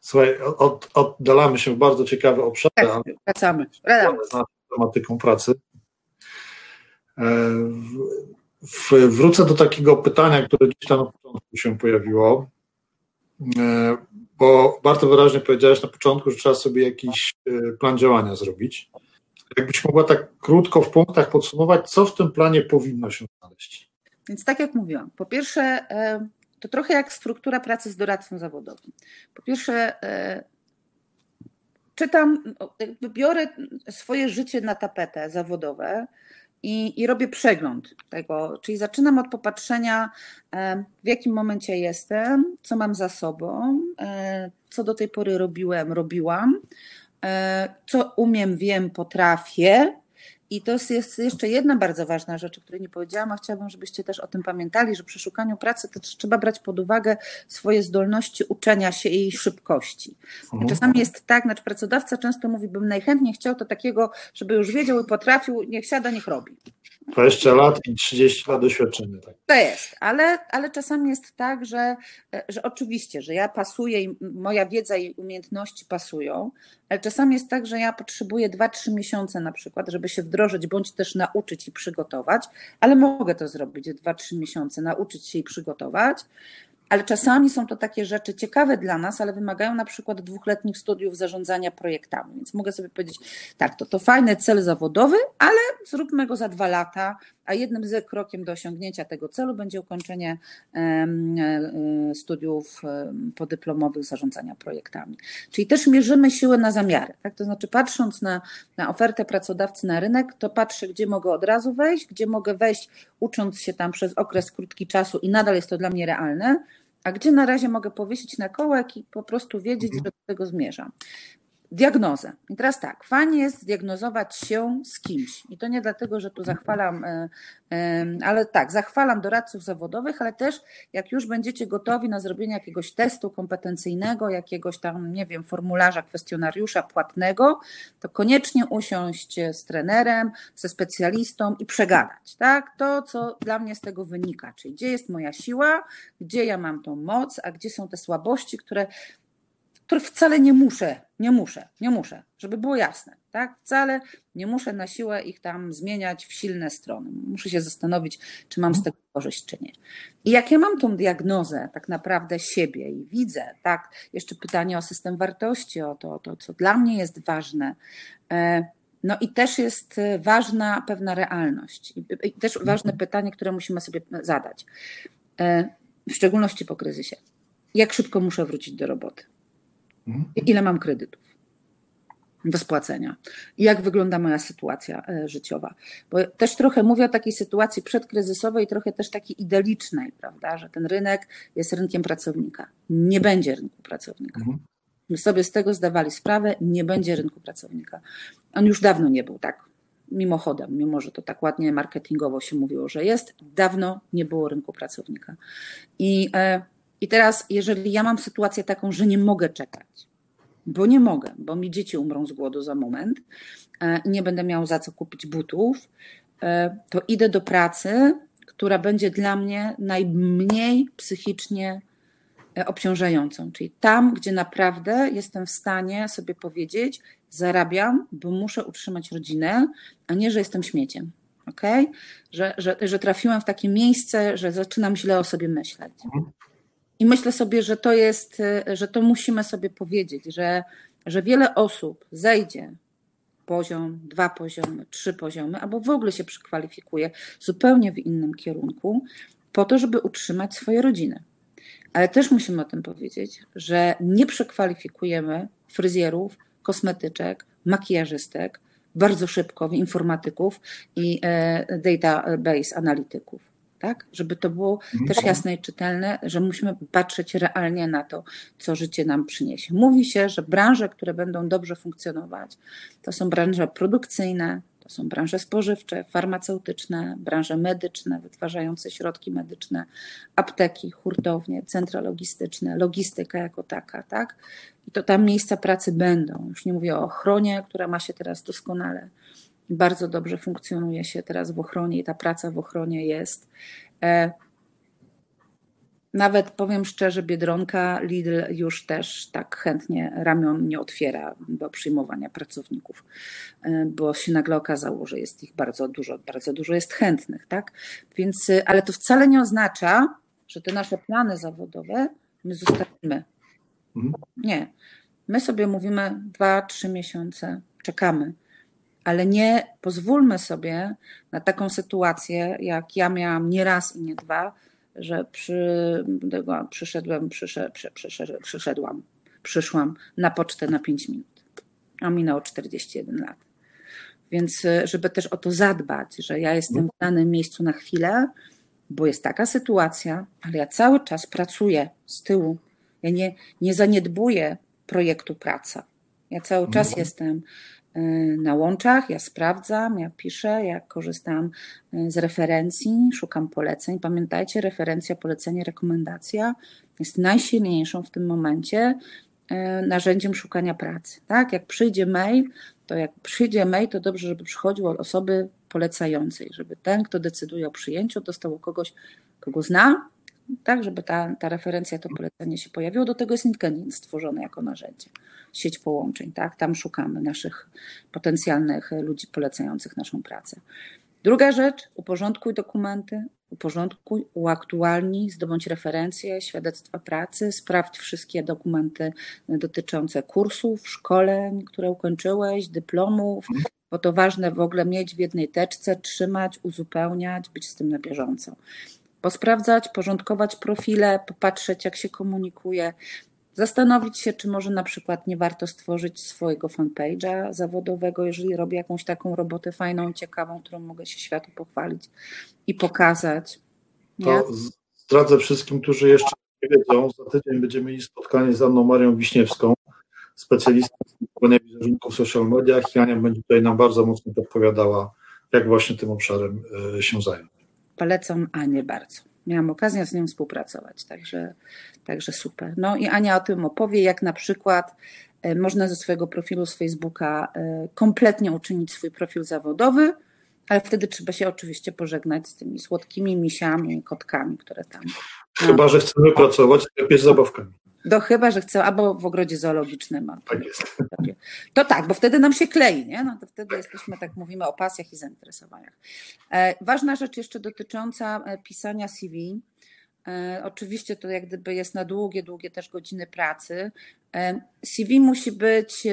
Słuchaj, od, oddalamy się w bardzo ciekawe obszary. Tak, wracamy. wracamy. Z tematyką pracy. Wrócę do takiego pytania, które gdzieś tam na początku się pojawiło, e, bo bardzo wyraźnie powiedziałeś na początku, że trzeba sobie jakiś e, plan działania zrobić. Jakbyś mogła tak krótko w punktach podsumować, co w tym planie powinno się znaleźć? Więc tak jak mówiłam, po pierwsze, e, to trochę jak struktura pracy z doradcą zawodowym. Po pierwsze, czytam, biorę swoje życie na tapetę zawodowe i, i robię przegląd tego, czyli zaczynam od popatrzenia, e, w jakim momencie jestem, co mam za sobą, co do tej pory robiłem, robiłam, E, co umiem, wiem, potrafię. I to jest jeszcze jedna bardzo ważna rzecz, o której nie powiedziałam, a chciałabym, żebyście też o tym pamiętali, że przy szukaniu pracy to trzeba brać pod uwagę swoje zdolności uczenia się i szybkości. Mhm. Czasami jest tak, znaczy pracodawca często mówi, bym najchętniej chciał to takiego, żeby już wiedział i potrafił, niech siada, niech robi. 20 lat i 30 lat doświadczenia. Tak. To jest, ale, ale czasami jest tak, że, że oczywiście, że ja pasuję i moja wiedza i umiejętności pasują, ale czasami jest tak, że ja potrzebuję 2-3 miesiące na przykład, żeby się wdrożyć, bądź też nauczyć i przygotować, ale mogę to zrobić 2-3 miesiące, nauczyć się i przygotować, ale czasami są to takie rzeczy ciekawe dla nas, ale wymagają na przykład dwuletnich studiów zarządzania projektami. Więc mogę sobie powiedzieć, tak, to to fajny cel zawodowy, ale zróbmy go za dwa lata, a jednym z krokiem do osiągnięcia tego celu będzie ukończenie e, studiów podyplomowych zarządzania projektami. Czyli też mierzymy siłę na zamiary. Tak? To znaczy, patrząc na, na ofertę pracodawcy na rynek, to patrzę, gdzie mogę od razu wejść, gdzie mogę wejść, ucząc się tam przez okres krótki czasu i nadal jest to dla mnie realne a gdzie na razie mogę powiesić na kołek i po prostu wiedzieć, mhm. że do tego zmierzam. Diagnozę. I teraz tak, fajnie jest zdiagnozować się z kimś. I to nie dlatego, że tu zachwalam, e, e, ale tak, zachwalam doradców zawodowych, ale też jak już będziecie gotowi na zrobienie jakiegoś testu kompetencyjnego, jakiegoś tam, nie wiem, formularza, kwestionariusza płatnego, to koniecznie usiąść z trenerem, ze specjalistą i przegadać, tak? To, co dla mnie z tego wynika, czyli gdzie jest moja siła, gdzie ja mam tą moc, a gdzie są te słabości, które których wcale nie muszę, nie muszę, nie muszę, żeby było jasne, tak? Wcale nie muszę na siłę ich tam zmieniać w silne strony. Muszę się zastanowić, czy mam z tego korzyść, czy nie. I jak ja mam tą diagnozę tak naprawdę siebie i widzę, tak? Jeszcze pytanie o system wartości, o to, to co dla mnie jest ważne. E, no i też jest ważna pewna realność. I też ważne pytanie, które musimy sobie zadać. E, w szczególności po kryzysie. Jak szybko muszę wrócić do roboty? Ile mam kredytów do spłacenia i jak wygląda moja sytuacja e, życiowa. Bo też trochę mówię o takiej sytuacji przedkryzysowej, trochę też takiej idealicznej, prawda, że ten rynek jest rynkiem pracownika. Nie będzie rynku pracownika. Mhm. My sobie z tego zdawali sprawę, nie będzie rynku pracownika. On już dawno nie był tak. Mimochodem, mimo że to tak ładnie marketingowo się mówiło, że jest, dawno nie było rynku pracownika. I e, i teraz, jeżeli ja mam sytuację taką, że nie mogę czekać, bo nie mogę, bo mi dzieci umrą z głodu za moment e, i nie będę miał za co kupić butów, e, to idę do pracy, która będzie dla mnie najmniej psychicznie e, obciążającą. Czyli tam, gdzie naprawdę jestem w stanie sobie powiedzieć, zarabiam, bo muszę utrzymać rodzinę, a nie, że jestem śmieciem. Okay? Że, że, że trafiłam w takie miejsce, że zaczynam źle o sobie myśleć. I myślę sobie, że to jest, że to musimy sobie powiedzieć, że, że wiele osób zejdzie poziom, dwa poziomy, trzy poziomy, albo w ogóle się przekwalifikuje zupełnie w innym kierunku, po to, żeby utrzymać swoje rodziny. Ale też musimy o tym powiedzieć, że nie przekwalifikujemy fryzjerów, kosmetyczek, makijażystek bardzo szybko, informatyków i e, database analityków tak? Żeby to było mhm. też jasne i czytelne, że musimy patrzeć realnie na to, co życie nam przyniesie. Mówi się, że branże, które będą dobrze funkcjonować, to są branże produkcyjne, to są branże spożywcze, farmaceutyczne, branże medyczne, wytwarzające środki medyczne, apteki, hurtownie, centra logistyczne, logistyka jako taka, tak? I to tam miejsca pracy będą. Już nie mówię o ochronie, która ma się teraz doskonale Bardzo dobrze funkcjonuje się teraz w ochronie i ta praca w ochronie jest. E, nawet powiem szczerze, Biedronka, Lidl już też tak chętnie ramion nie otwiera do przyjmowania pracowników, e, bo się nagle okazało, że jest ich bardzo dużo, bardzo dużo jest chętnych, tak? Więc, e, ale to wcale nie oznacza, że te nasze plany zawodowe my zostawimy. Mhm. Nie. My sobie mówimy dwa, trzy miesiące, czekamy, ale nie pozwólmy sobie na taką sytuację, jak ja miałam nie raz i nie dwa, że przy, przyszedłem, przyszedł, przyszedł, przyszedłam, przyszłam na pocztę na 5 minut, a minęło 41 lat. Więc e, żeby też o to zadbać, że ja jestem w danym miejscu na chwilę, bo jest taka sytuacja, ale ja cały czas pracuję z tyłu. Ja nie, nie zaniedbuję projektu praca. Ja cały czas mhm. jestem na łączach, ja sprawdzam, ja piszę, ja korzystam e, z referencji, szukam poleceń. Pamiętajcie, referencja, polecenie, rekomendacja jest najsilniejszą w tym momencie e, narzędziem szukania pracy. Tak? Jak przyjdzie mail, to jak przyjdzie mail, to dobrze, żeby przychodził od osoby polecającej, żeby ten, kto decyduje o przyjęciu, dostał kogoś, kogo zna, tak, żeby ta, ta referencja, to polecenie się pojawiło. Do tego jest LinkedIn stworzony jako narzędzie, sieć połączeń, tak, tam szukamy naszych potencjalnych ludzi polecających naszą pracę. Druga rzecz, uporządkuj dokumenty, uporządkuj, uaktualnij, zdobądź referencje, świadectwa pracy, sprawdź wszystkie dokumenty dotyczące kursów, szkoleń, które ukończyłeś, dyplomów, bo to ważne w ogóle mieć w jednej teczce, trzymać, uzupełniać, być z tym na bieżąco. Posprawdzać, porządkować profile, popatrzeć, jak się komunikuje, zastanowić się, czy może na przykład nie warto stworzyć swojego fanpage'a zawodowego, jeżeli robię jakąś taką robotę fajną, ciekawą, którą mogę się światu pochwalić i pokazać. To zdradzę wszystkim, którzy jeszcze nie wiedzą, za tydzień będziemy mieli spotkanie z Anną Marią Wiśniewską, specjalistą budowania wizerunków w social mediach i Ania będzie tutaj nam bardzo mocno podpowiadała, jak właśnie tym obszarem e, się zająć. Polecam Anię bardzo. Miałam okazję z nią współpracować, także, także super. No i Ania o tym opowie, jak na przykład e, można ze swojego profilu z Facebooka e, kompletnie uczynić swój profil zawodowy, ale wtedy trzeba się oczywiście pożegnać z tymi słodkimi misiami, kotkami, które tam. Chyba, że chcemy pracować z zabawkami. Do chyba, że chcę, albo w ogrodzie zoologicznym. Tak jest. To tak, bo wtedy nam się klei, nie? No to wtedy jesteśmy, tak mówimy, o pasjach i zainteresowaniach. E, ważna rzecz jeszcze dotycząca e, pisania CV. E, oczywiście to jak gdyby jest na długie, długie też godziny pracy. CV musi być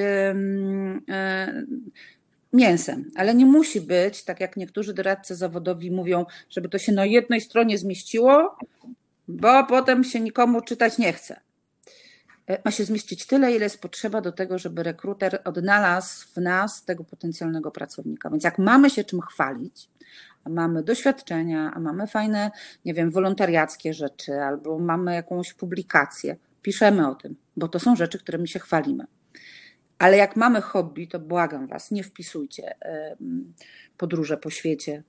mięsem, ale nie musi być, tak jak niektórzy doradcy zawodowi mówią, żeby to się na jednej stronie zmieściło, bo potem się nikomu czytać nie chce. E, ma się zmieścić tyle, ile jest potrzeba do tego, żeby rekruter odnalazł w nas tego potencjalnego pracownika. Więc jak mamy się czym chwalić, a mamy doświadczenia, a mamy fajne, nie wiem, wolontariackie rzeczy, albo mamy jakąś publikację, piszemy o tym, bo to są rzeczy, którymi się chwalimy. Ale jak mamy hobby, to błagam Was, nie wpisujcie podróże po świecie.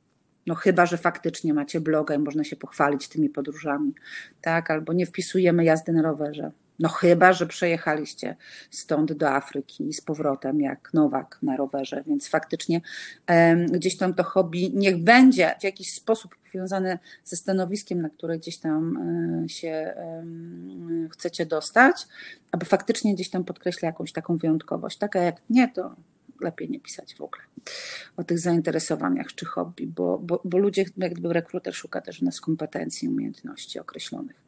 No chyba, że faktycznie macie bloga i można się pochwalić tymi podróżami, tak? Albo nie wpisujemy jazdy na rowerze no chyba, że przejechaliście stąd do Afryki z powrotem jak Nowak na rowerze, więc faktycznie um, gdzieś tam to hobby niech będzie w jakiś sposób powiązane ze stanowiskiem, na które gdzieś tam um, się chcecie dostać, aby faktycznie gdzieś tam podkreśla jakąś taką wyjątkowość. Taka jak nie, to lepiej nie pisać w ogóle o tych zainteresowaniach czy hobby, bo, bo, bo ludzie, jak gdyby rekruter szuka też nas kompetencji, umiejętności określonych.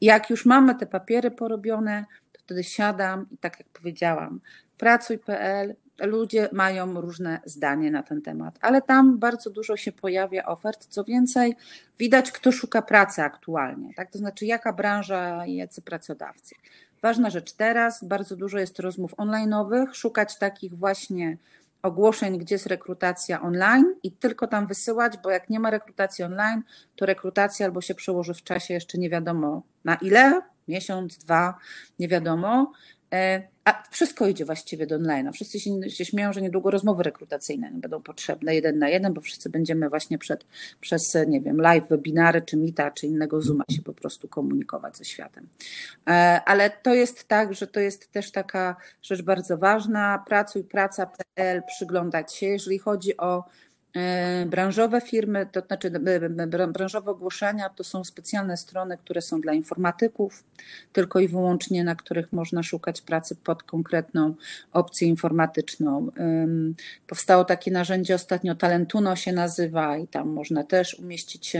Jak już mamy te papiery porobione, to wtedy siadam i tak jak powiedziałam, pracuj.pl, ludzie mają różne zdanie na ten temat, ale tam bardzo dużo się pojawia ofert. Co więcej, widać, kto szuka pracy aktualnie, tak? To znaczy, jaka branża i jacy pracodawcy. Ważna rzecz teraz, bardzo dużo jest rozmów online'owych, szukać takich właśnie ogłoszeń, gdzie jest rekrutacja online i tylko tam wysyłać, bo jak nie ma rekrutacji online, to rekrutacja albo się przełoży w czasie jeszcze nie wiadomo na ile, miesiąc, dwa, nie wiadomo, e, a wszystko idzie właściwie do online. Wszyscy się, się śmieją, że niedługo rozmowy rekrutacyjne będą potrzebne jeden na jeden, bo wszyscy będziemy właśnie przed, przez, nie wiem, live, webinary, czy Mita, czy innego Zooma się po prostu komunikować ze światem. E, ale to jest tak, że to jest też taka rzecz bardzo ważna. Pracuj, praca.pl, przyglądać się. Jeżeli chodzi o branżowe firmy, to znaczy branżowe ogłoszenia to są specjalne strony, które są dla informatyków, tylko i wyłącznie na których można szukać pracy pod konkretną opcję informatyczną. Powstało takie narzędzie ostatnio, Talentuno się nazywa i tam można też umieścić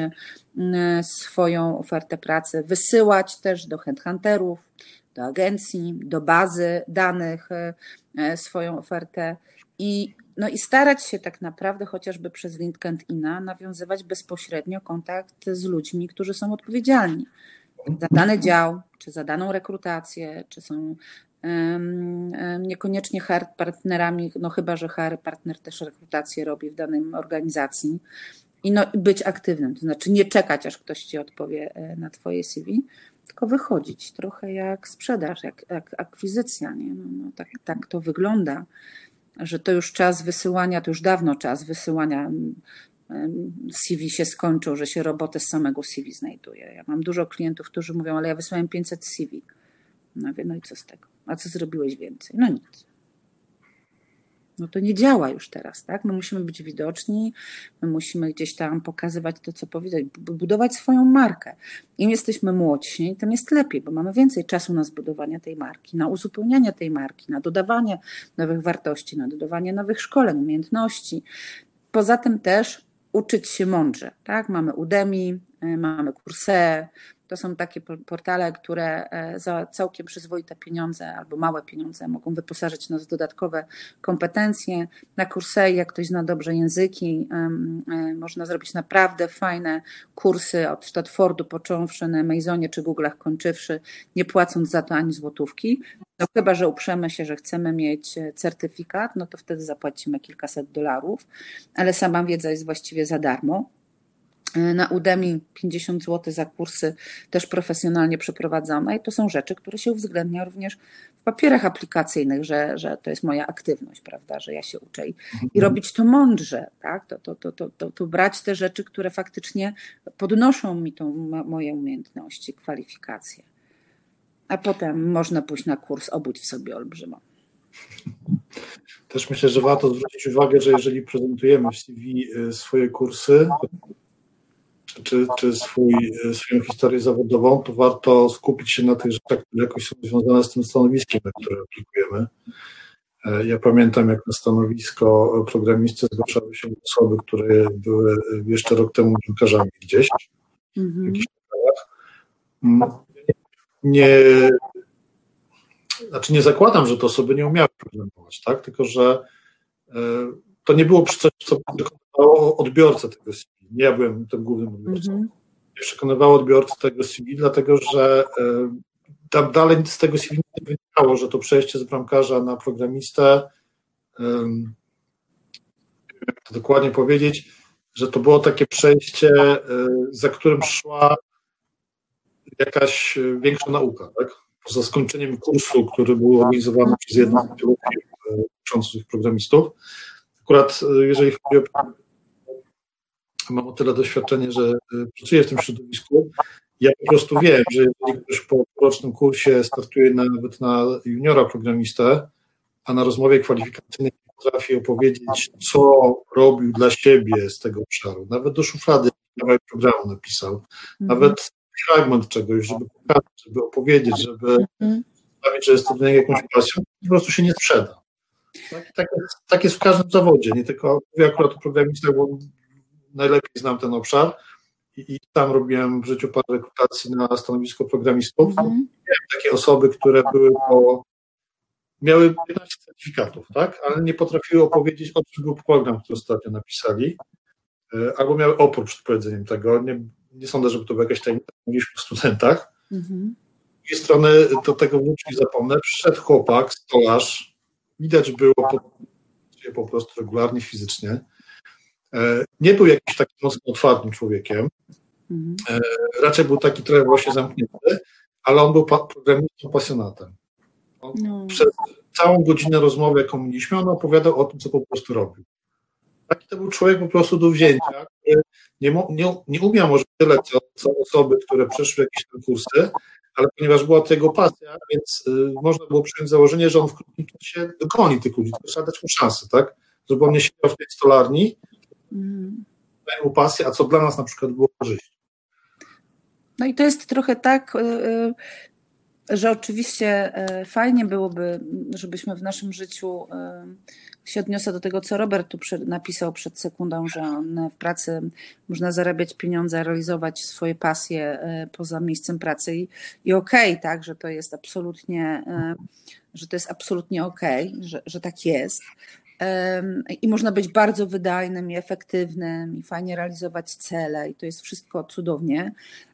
swoją ofertę pracy, wysyłać też do headhunterów, do agencji, do bazy danych e, e, swoją ofertę i no i starać się tak naprawdę chociażby przez LinkedIna nawiązywać bezpośrednio kontakt z ludźmi, którzy są odpowiedzialni za dany dział, czy za daną rekrutację, czy są niekoniecznie HR partnerami, no chyba, że HR partner też rekrutację robi w danej organizacji. I no, być aktywnym, to znaczy nie czekać, aż ktoś ci odpowie e, na twoje CV, tylko wychodzić, trochę jak sprzedaż, jak, jak akwizycja, nie? No, no tak, tak to wygląda że to już czas wysyłania, to już dawno czas wysyłania mm, mm, CV się skończył, że się roboty z samego CV znajduje. Ja mam dużo klientów, którzy mówią, ale ja wysłałem 500 CV. No, wie, no i co z tego? A co zrobiłeś więcej? No nic no to nie działa już teraz, tak? My musimy być widoczni, my musimy gdzieś tam pokazywać to, co powiedzieć, budować swoją markę. Im jesteśmy młodsi, tym jest lepiej, bo mamy więcej czasu na zbudowanie tej marki, na uzupełnianie tej marki, na dodawanie nowych wartości, na dodawanie nowych szkoleń, umiejętności. Poza tym też uczyć się mądrze, tak? Mamy Udemy, y, mamy Coursera, to są takie portale, które e, za całkiem przyzwoite pieniądze albo małe pieniądze mogą wyposażyć nas w dodatkowe kompetencje. Na kursy, jak ktoś zna dobrze języki, e, można zrobić naprawdę fajne kursy od Stanfordu począwszy na Amazonie czy Google'ach kończywszy, nie płacąc za to ani złotówki. No chyba, że uprzemy się, że chcemy mieć e, certyfikat, no to wtedy zapłacimy kilkaset dolarów, ale sama wiedza jest właściwie za darmo. Na Udemy 50 zł za kursy też profesjonalnie przeprowadzone i to są rzeczy, które się uwzględnia również w papierach aplikacyjnych, że, że to jest moja aktywność, prawda, że ja się uczę i, mhm. i robić to mądrze, tak, to, to, to, to, to, to brać te rzeczy, które faktycznie podnoszą mi tą moje umiejętności, kwalifikacje. A potem można pójść na kurs Obudź w sobie olbrzymo. Też myślę, że warto zwrócić uwagę, że jeżeli prezentujemy w CV y, swoje kursy, czy, czy swój, swoją historię zawodową, to warto skupić się na tych rzeczach, które jakoś są związane z tym stanowiskiem, na które aplikujemy. E, ja pamiętam, jak na stanowisko programisty zgłaszały się osoby, które były jeszcze rok temu dziennikarzami gdzieś, mhm. w jakichś krajach. Mm, nie, znaczy nie zakładam, że te osoby nie umiały programować, tak? tylko że e, to nie było coś, co odbiorcę tego nie ja byłem tym głównym odbiorcą. Mm -hmm. Przekonywało odbiorcę tego CV, dlatego że e, tam dalej z tego CV nie wynikało, że to przejście z bramkarza na programistę, jak to dokładnie powiedzieć, że to było takie przejście, e, za którym szła jakaś większa nauka, tak? Poza skończeniem kursu, który był organizowany przez jedną z e, uczących programistów. Akurat jeżeli chodzi o mam o tyle doświadczenie, że y, pracuję w tym środowisku. Ja po prostu wiem, że jeżeli ktoś po rocznym kursie startuje nawet na juniora programistę, a na rozmowie kwalifikacyjnej potrafi opowiedzieć, co robił dla siebie z tego obszaru, nawet do szuflady kawałek programu napisał, mhm. nawet fragment czegoś, żeby pokazać, żeby opowiedzieć, żeby mhm. sprawić, że jest to dla niego jakąś pasją, po prostu się nie sprzeda. Tak, tak, jest, tak jest w każdym zawodzie, nie tylko mówię akurat o programistach, bo najlepiej znam ten obszar i, i tam robiłem w życiu parę rekrutacji na stanowisko programistów. Mm. Miałem takie osoby, które były po, miały 15 certyfikatów, tak, ale nie potrafiły opowiedzieć, o czym był program, który ostatnio napisali, e, albo miały opór przed powiedzeniem tego. Nie, nie sądzę, żeby to była jakaś tajemnica, o studentach. Mm-hmm. Z drugiej strony do tego wrócić zapomnę, przyszedł chłopak, stolarz, widać było po, po prostu regularnie fizycznie, nie był jakimś takim mocno otwartym człowiekiem. Mhm. E, raczej był taki trochę właśnie zamknięty, ale on był programistą pasjonatem. No. Przez całą godzinę rozmowy, jaką mieliśmy, on opowiadał o tym, co po prostu robił. Taki to był człowiek po prostu do wzięcia, który nie, nie, nie umiał może tyle, co, co osoby, które przeszły jakieś tam kursy, ale ponieważ była to jego pasja, więc y, można było przyjąć założenie, że on w krótkim czasie dokoni tych ludzi, to trzeba dać mu szansę, tak? Żeby on nie siedział w tej stolarni, mm. mu pasję, a co dla nas na przykład było korzyścią. No i to jest trochę tak, y, y, że oczywiście y, fajnie byłoby, żebyśmy w naszym życiu się odniosę do tego, co Robert tu napisał przed sekundą, że on w pracy można zarabiać pieniądze, realizować swoje pasje poza miejscem pracy i, i okej, okay, tak, że to jest absolutnie, że to jest absolutnie okej, okay, że, że tak jest. I można być bardzo wydajnym i efektywnym, i fajnie realizować cele, i to jest wszystko cudownie.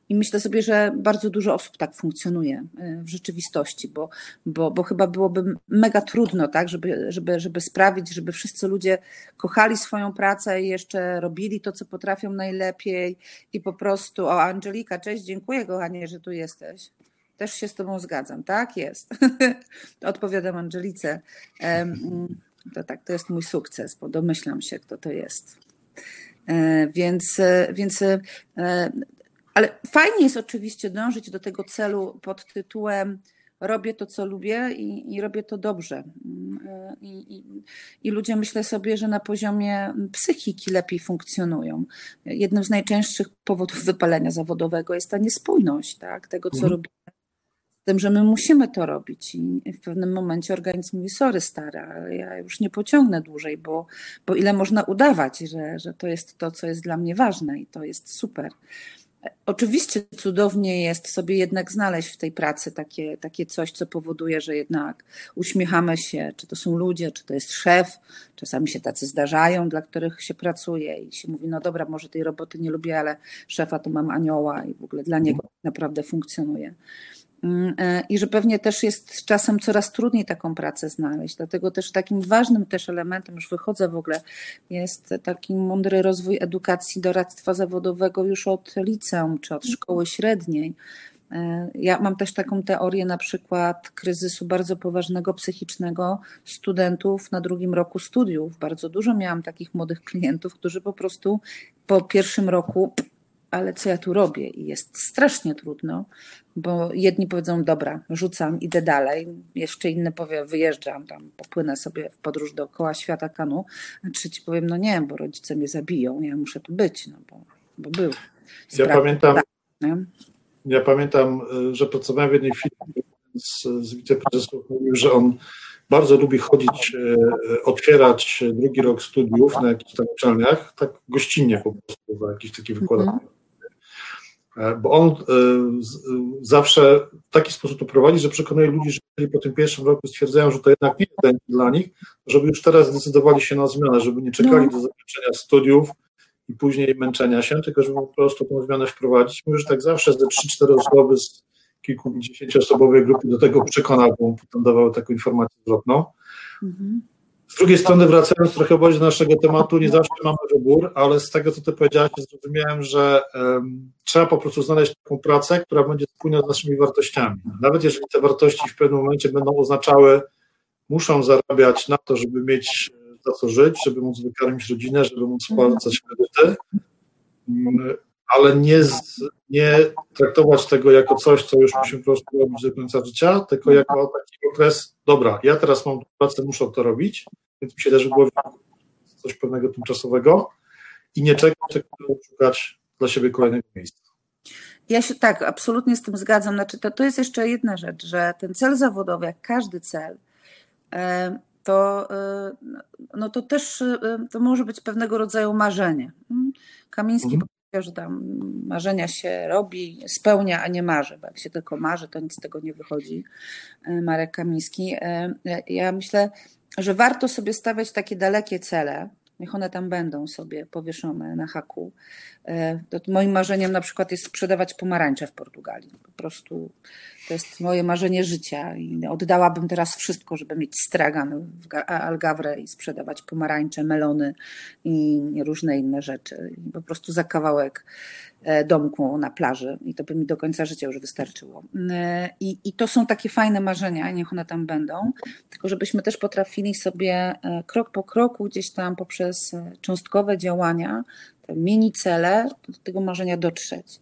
I myślę sobie, że bardzo dużo osób tak funkcjonuje e, w rzeczywistości, bo, bo, bo chyba byłoby mega trudno, tak, żeby, żeby, żeby sprawić, żeby wszyscy ludzie kochali swoją pracę i jeszcze robili to, co potrafią najlepiej i po prostu, o Angelika, cześć, dziękuję kochanie, że tu jesteś. Też się z Tobą zgadzam, tak? Jest. Odpowiadam Angelice. To tak, to jest mój sukces, bo domyślam się, kto to jest. E, więc, e, więc ale fajnie jest oczywiście dążyć do tego celu pod tytułem robię to, co lubię i, i robię to dobrze. I, i, I, ludzie myślę sobie, że na poziomie psychiki lepiej funkcjonują. Jednym z najczęstszych powodów wypalenia zawodowego jest ta niespójność tak, tego, co mhm. robimy. Tym, że my musimy to robić i w pewnym momencie organizm mówi, sorry stara, ja już nie pociągnę dłużej, bo, bo ile można udawać, że, że to jest to, co jest dla mnie ważne i to jest super. Oczywiście cudownie jest sobie jednak znaleźć w tej pracy takie, takie coś, co powoduje, że jednak uśmiechamy się, czy to są ludzie, czy to jest szef. Czasami się tacy zdarzają, dla których się pracuje i się mówi, no dobra, może tej roboty nie lubię, ale szefa to mam anioła i w ogóle dla niego naprawdę funkcjonuje. Mm, e, i że pewnie też jest czasem coraz trudniej taką pracę znaleźć. Dlatego też takim ważnym też elementem, już wychodzę w ogóle, jest taki mądry rozwój edukacji doradztwa zawodowego już od liceum czy od szkoły średniej. E, ja mam też taką teorię na przykład kryzysu bardzo poważnego psychicznego studentów na drugim roku studiów. Bardzo dużo miałam takich młodych klientów, którzy po prostu po pierwszym roku ale co ja tu robię? I jest strasznie trudno, bo jedni powiedzą, dobra, rzucam, idę dalej, jeszcze inny powie, wyjeżdżam, tam popłynę sobie w podróż dookoła świata kanu, a trzeci powiem, no nie, bo rodzice mnie zabiją, ja muszę tu być, no bo, bo był. Ja pamiętam, tak, ja pamiętam, y, że pracowałem w jednej firmie z, z wiceprezesów, mówił, że on bardzo lubi chodzić, y, otwierać drugi rok studiów na jakichś tam uczelniach, tak gościnnie po prostu, na jakichś takich wykładach. Mm -hmm E, bo on e, zawsze w taki sposób to prowadzi, że przekonuje ludzi, że jeżeli po tym pierwszym roku stwierdzają, że to jednak nie jest dla nich, żeby już teraz zdecydowali się na zmianę, żeby nie czekali no. do zakończenia studiów i później męczenia się, tylko żeby po prostu tę zmianę wprowadzić. Mówię, że tak zawsze ze 3-4 osoby z kilkudziesięcioosobowej grupy do tego przekonał, bo potem dawały taką informację zwrotną. Mhm. Z drugiej strony, wracając trochę bardziej do naszego tematu, nie zawsze mamy wybór, ale z tego, co ty powiedziałaś, zrozumiałem, że um, trzeba po prostu znaleźć taką pracę, która będzie spójna z naszymi wartościami. Nawet jeżeli te wartości w pewnym momencie będą oznaczały, muszą zarabiać na to, żeby mieć za co żyć, żeby móc wykarmić rodzinę, żeby móc spłacać kredyty, mm, ale nie, z, nie traktować tego jako coś, co już musimy po prostu robić do końca życia, tylko jako taki okres, dobra, ja teraz mam pracę, muszę to robić, więc mi się też w głowie coś pewnego tymczasowego i nie czekać, tylko szukać dla siebie kolejnego miejsca. Ja się tak, absolutnie z tym zgadzam. Znaczy, to, to jest jeszcze jedna rzecz, że ten cel zawodowy, jak każdy cel, e, to, e, no to też e, to może być pewnego rodzaju marzenie. Hmm? Kamiński mhm że tam marzenia się robi, spełnia, a nie marzy, bo jak się tylko marzy, to nic z tego nie wychodzi. Marek Kamiński. Ja myślę, że warto sobie stawiać takie dalekie cele, niech one tam będą sobie powieszone na haku. E, to moim marzeniem na przykład jest sprzedawać pomarańcze w Portugalii. Po prostu to jest moje marzenie życia i oddałabym teraz wszystko, żeby mieć stragan w Algawre i sprzedawać pomarańcze, melony i różne inne rzeczy. I po prostu za kawałek domku na plaży i to by mi do końca życia już wystarczyło. E, I, I to są takie fajne marzenia, niech one tam będą, tylko żebyśmy też potrafili sobie krok po kroku gdzieś tam poprzez cząstkowe działania te mini cele, do tego marzenia dotrzeć.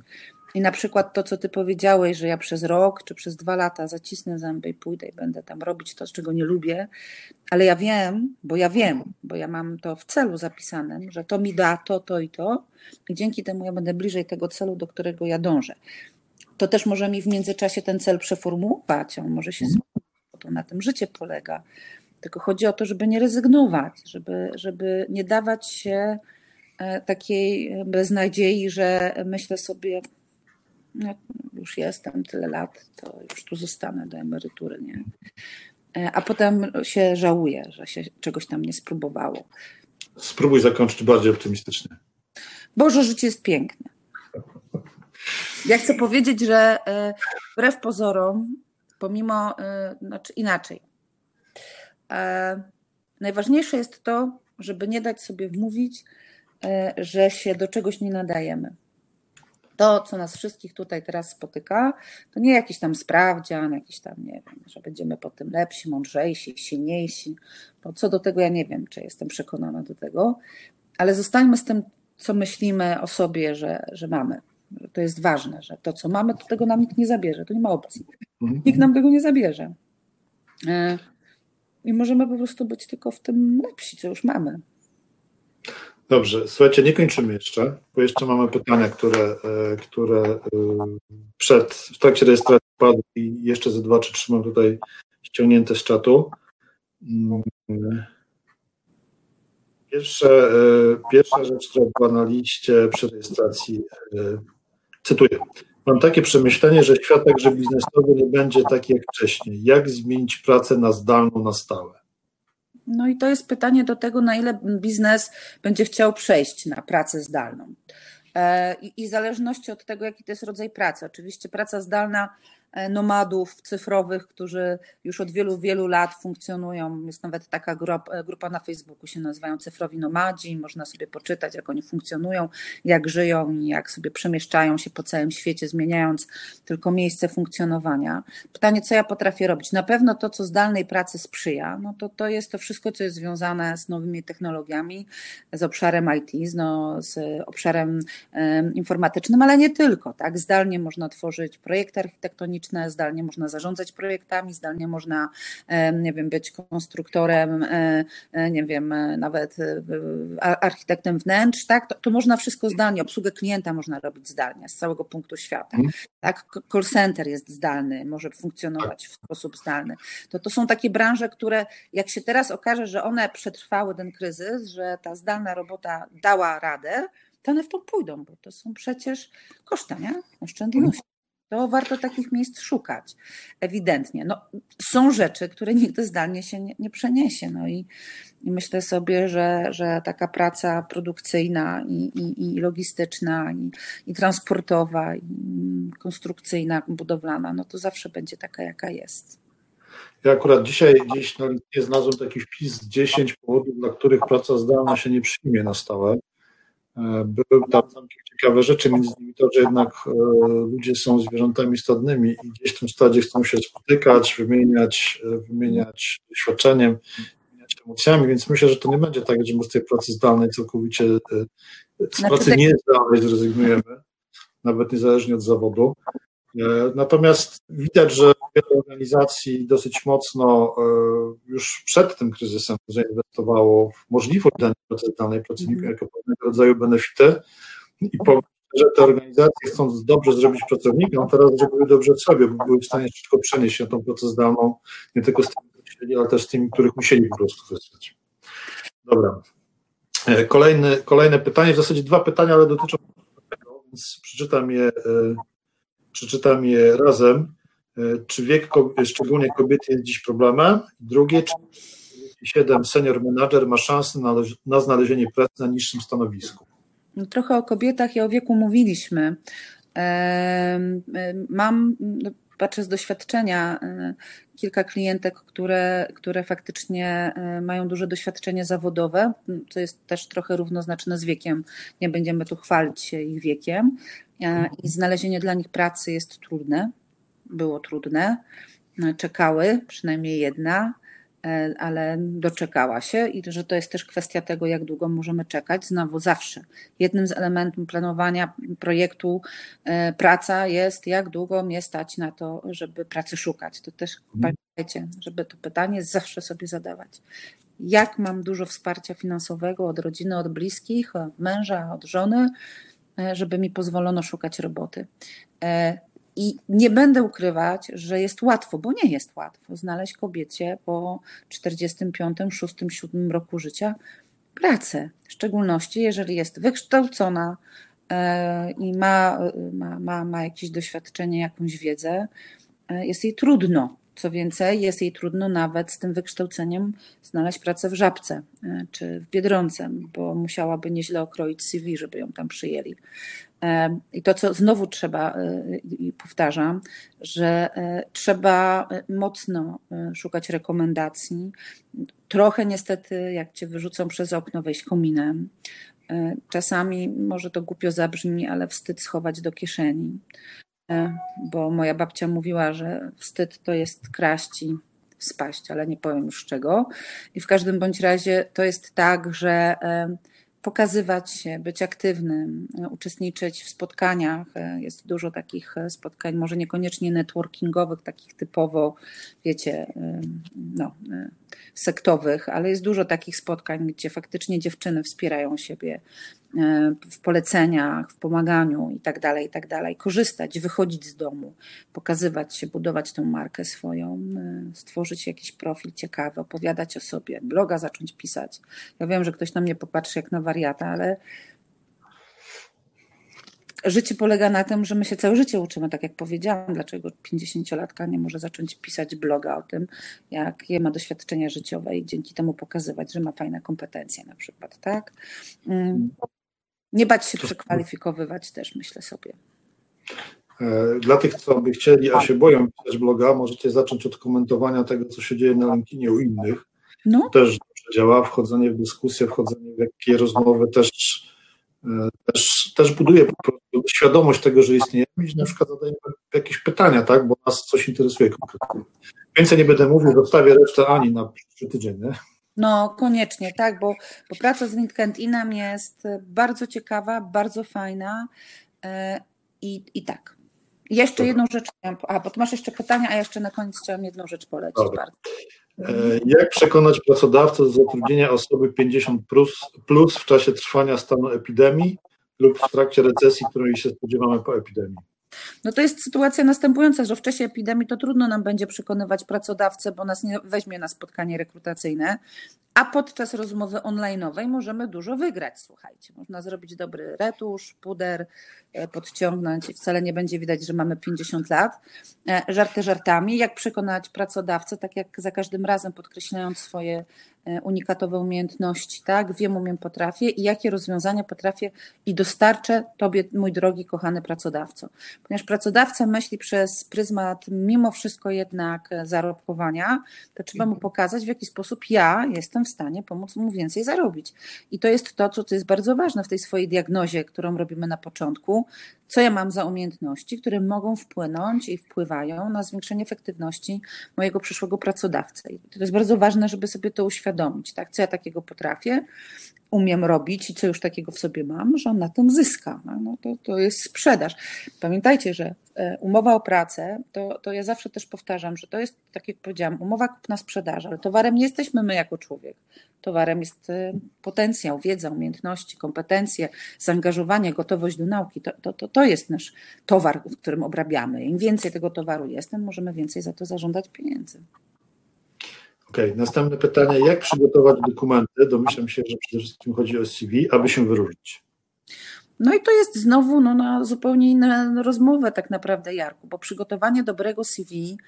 I na przykład to, co ty powiedziałeś, że ja przez rok czy przez dwa lata zacisnę zęby i pójdę i będę tam robić to, czego nie lubię, ale ja wiem, bo ja wiem, bo ja mam to w celu zapisanym, że to mi da to, to i to, i dzięki temu ja będę bliżej tego celu, do którego ja dążę. To też może mi w międzyczasie ten cel przeformułować, on może się zmienić, bo to na tym życie polega. Tylko chodzi o to, żeby nie rezygnować, żeby, żeby nie dawać się E, takiej beznadziei, że myślę sobie, już jestem tyle lat, to już tu zostanę do emerytury, nie? E, a potem się żałuje, że się czegoś tam nie spróbowało. Spróbuj zakończyć bardziej optymistycznie. Boże, życie jest piękne. Ja chcę powiedzieć, że e, wbrew pozorom, pomimo, znaczy inaczej, najważniejsze jest to, żeby nie dać sobie wmówić, E, że się do czegoś nie nadajemy. To, co nas wszystkich tutaj teraz spotyka, to nie jakiś tam sprawdzian, jakiś tam, nie wiem, że będziemy po tym lepsi, mądrzejsi, silniejsi. Bo co do tego ja nie wiem, czy jestem przekonana do tego, ale zostańmy z tym, co myślimy o sobie, że, że mamy. To jest ważne, że to, co mamy, to tego nam nikt nie zabierze. To nie ma opcji. Nikt nam tego nie zabierze. E, I możemy po prostu być tylko w tym lepsi, co już mamy. Dobrze, słuchajcie, nie kończymy jeszcze, bo jeszcze mamy pytania, które, e, które e, przed, w trakcie rejestracji padły i jeszcze ze dwa czy trzy mam tutaj ściągnięte z czatu. Mm. Pierwsze, e, pierwsza rzecz, która była na liście przy rejestracji, cytuję. Mam takie przemyślenie, że świat także biznesowy nie będzie taki jak wcześniej. Jak zmienić pracę na zdalną na stałe? No i to jest pytanie do tego, na ile biznes będzie chciał przejść na pracę zdalną. E, I, w zależności od tego, jaki to jest rodzaj pracy. Oczywiście praca zdalna nomadów cyfrowych, którzy już od wielu, wielu lat funkcjonują. Jest nawet taka grupa, grupa na Facebooku, się nazywają Cyfrowi Nomadzi. Można sobie poczytać, jak oni funkcjonują, jak żyją i jak sobie przemieszczają się po całym świecie, zmieniając tylko miejsce funkcjonowania. Pytanie, co ja potrafię robić? Na pewno to, co zdalnej pracy sprzyja, no to, to jest to wszystko, co jest związane z nowymi technologiami, z obszarem IT, z, no, z obszarem informatycznym, ale nie tylko. Tak? Zdalnie można tworzyć projekty architektoniczne, zdalnie można zarządzać projektami, zdalnie można, nie wiem, być konstruktorem, e, e, nie wiem, e, nawet architektem wnętrz, tak? To, to można wszystko zdalnie, obsługę klienta można robić zdalnie z całego punktu świata. Mhm. Tak? Call center jest zdalny, może funkcjonować w sposób zdalny. To, to są takie branże, które jak się teraz okaże, że one przetrwały ten kryzys, że ta zdalna robota dała radę, to one w to pójdą, bo to są przecież koszta, nie? Oszczędności to warto takich miejsc szukać. Ewidentnie. No, są rzeczy, które nigdy zdalnie się nie, nie przeniesie. No i, i, myślę sobie, że, że taka praca produkcyjna i, i, i logistyczna, i, transportowa, i konstrukcyjna, budowlana, no to zawsze będzie taka, jaka jest. Ja akurat dzisiaj gdzieś na LinkedInie znalazłem taki wpis 10 powodów, dla których praca zdalna się nie przyjmie na stałe. E, były tam ciekawe rzeczy, między innymi to, że jednak e, ludzie są zwierzętami stadnymi i gdzieś w tym stadzie chcą się spotykać, wymieniać, e, wymieniać doświadczeniem, wymieniać emocjami, więc myślę, że to nie będzie tak, że my z tej pracy zdalnej całkowicie, z znaczy pracy tak- nie zdalnej zrezygnujemy, nawet niezależnie od zawodu. E, natomiast widać, że wiele organizacji dosyć mocno e, już przed tym kryzysem zainwestowało w możliwość dania pracy danej pracownikom jako pewnego rodzaju benefity i powiem, że te organizacje chcąc dobrze zrobić pracownikom, teraz zrobiły dobrze sobie, bo były w stanie szybko przenieść się tą pracę zdalną, nie tylko z tymi, którzy chcieli, ale też z tymi, których musieli po prostu wysłać. Dobra. E, kolejny, kolejne pytanie, w zasadzie dwa pytania, ale dotyczą tego, więc przeczytam je przeczytam je razem. E, czy wiek, szczególnie kobiety, jest dziś problemem? Drugie, czy 37 senior manager ma szansę na, na znalezienie pracy na niższym stanowisku? No, trochę o kobietach i o wieku mówiliśmy. Mam, no, patrzę z doświadczenia, e, kilka klientek, które, które faktycznie e, mają duże doświadczenie zawodowe, co jest też trochę równoznaczne z wiekiem. Nie będziemy tu chwalić się ich wiekiem. E, I znalezienie dla nich pracy jest trudne. Było trudne. Czekały, przynajmniej jedna. E, ale doczekała się i że to jest też kwestia tego, jak długo możemy czekać. Znowu zawsze. Jednym z elementów planowania projektu e, praca jest, jak długo mnie stać na to, żeby pracy szukać. To też mhm. pamiętajcie, żeby to pytanie zawsze sobie zadawać. Jak mam dużo wsparcia finansowego od rodziny, od bliskich, od męża, od żony, e, żeby mi pozwolono szukać roboty. I nie będę ukrywać, że jest łatwo, bo nie jest łatwo znaleźć kobiecie po 45, 6, 7 roku życia pracę. W szczególności, jeżeli jest wykształcona e, i ma, ma, ma, ma jakieś doświadczenie, jakąś wiedzę, e, jest jej trudno. Co więcej, jest jej trudno nawet z tym wykształceniem znaleźć pracę w Żabce e, czy w Biedronce, bo musiałaby nieźle okroić CV, żeby ją tam przyjęli. I to, co znowu trzeba, e, i powtarzam, że e, trzeba e, mocno szukać rekomendacji. Trochę niestety, jak cię wyrzucą przez okno, wejść kominem. Czasami może to głupio zabrzmi, ale wstyd schować do kieszeni. Bo moja babcia mówiła, że wstyd to jest kraść i spaść, ale nie powiem już czego. I w każdym bądź razie to jest tak, że pokazywać się, być aktywnym, uczestniczyć w spotkaniach. Jest dużo takich spotkań, może niekoniecznie networkingowych, takich typowo, wiecie, no, sektowych, ale jest dużo takich spotkań, gdzie faktycznie dziewczyny wspierają siebie E, w poleceniach, w pomaganiu i tak dalej, i tak. Korzystać, wychodzić z domu, pokazywać się, budować tą markę swoją, e, stworzyć jakiś profil ciekawy, opowiadać o sobie, bloga zacząć pisać. Ja wiem, że ktoś na mnie popatrzy jak na wariata, ale życie polega na tym, że my się całe życie uczymy, tak jak powiedziałam, dlaczego 50-latka nie może zacząć pisać bloga o tym, jakie ma doświadczenia życiowe i dzięki temu pokazywać, że ma fajne kompetencje na przykład, tak? Mm. Nie bać się przekwalifikowywać też, myślę sobie. E, dla tych, co by chcieli, a się boją pisać bloga, możecie zacząć od komentowania tego, co się dzieje na LinkedInie u innych. No. Też dobrze działa, wchodzenie w dyskusję, wchodzenie w jakieś rozmowy też, też, też buduje po prostu świadomość tego, że istniejemy i na przykład zadajemy jakieś pytania, tak, bo nas coś interesuje konkretnie. Więcej nie będę mówił, zostawię resztę Ani na przyszły tydzień. Nie? No, koniecznie, tak, bo, bo praca z LinkedInem jest bardzo ciekawa, bardzo fajna e, i, i tak. Jeszcze jedną rzecz, a bo masz jeszcze pytania, a jeszcze na koniec chciałam jedną rzecz polecić bardzo. E, jak przekonać pracodawcę do zatrudnienia osoby 50 plus, plus w czasie trwania stanu epidemii lub w trakcie recesji, której się spodziewamy po epidemii? No to jest sytuacja następująca, że w czasie epidemii to trudno nam będzie przekonywać pracodawcę, bo nas nie weźmie na spotkanie rekrutacyjne, a podczas rozmowy online'owej możemy dużo wygrać, słuchajcie. Można zrobić dobry retusz, puder, e, podciągnąć i wcale nie będzie widać, że mamy 50 lat. E, żarty żartami. Jak przekonać pracodawcę, tak jak za każdym razem podkreślając swoje unikatowe umiejętności, tak? Wiem, umiem, potrafię i jakie rozwiązania potrafię i dostarczę Tobie, mój drogi, kochany pracodawco. Ponieważ pracodawca myśli przez pryzmat mimo wszystko jednak zarobkowania, to trzeba mu pokazać, w jaki sposób ja jestem w stanie pomóc mu więcej zarobić. I to jest to, co jest bardzo ważne w tej swojej diagnozie, którą robimy na początku, co ja mam za umiejętności, które mogą wpłynąć i wpływają na zwiększenie efektywności mojego przyszłego pracodawcy. I to jest bardzo ważne, żeby sobie to uświadomić, tak? co ja takiego potrafię, umiem robić i co już takiego w sobie mam, że on na tym zyska. No to, to jest sprzedaż. Pamiętajcie, że e, umowa o pracę, to, to ja zawsze też powtarzam, że to jest, tak jak powiedziałam, umowa kupna sprzedaż, ale towarem nie jesteśmy my jako człowiek. Towarem jest e, potencjał, wiedza, umiejętności, kompetencje, zaangażowanie, gotowość do nauki. To, to, to, to jest nasz towar, w którym obrabiamy. Im więcej tego towaru jest, tym możemy więcej za to zażądać pieniędzy. Okej, okay. następne pytanie. Jak przygotować dokumenty? Domyślam się, że przede wszystkim chodzi o CV, aby się wyróżnić. No i to jest znowu no, na zupełnie inną rozmowę tak naprawdę, Jarku, bo przygotowanie dobrego CV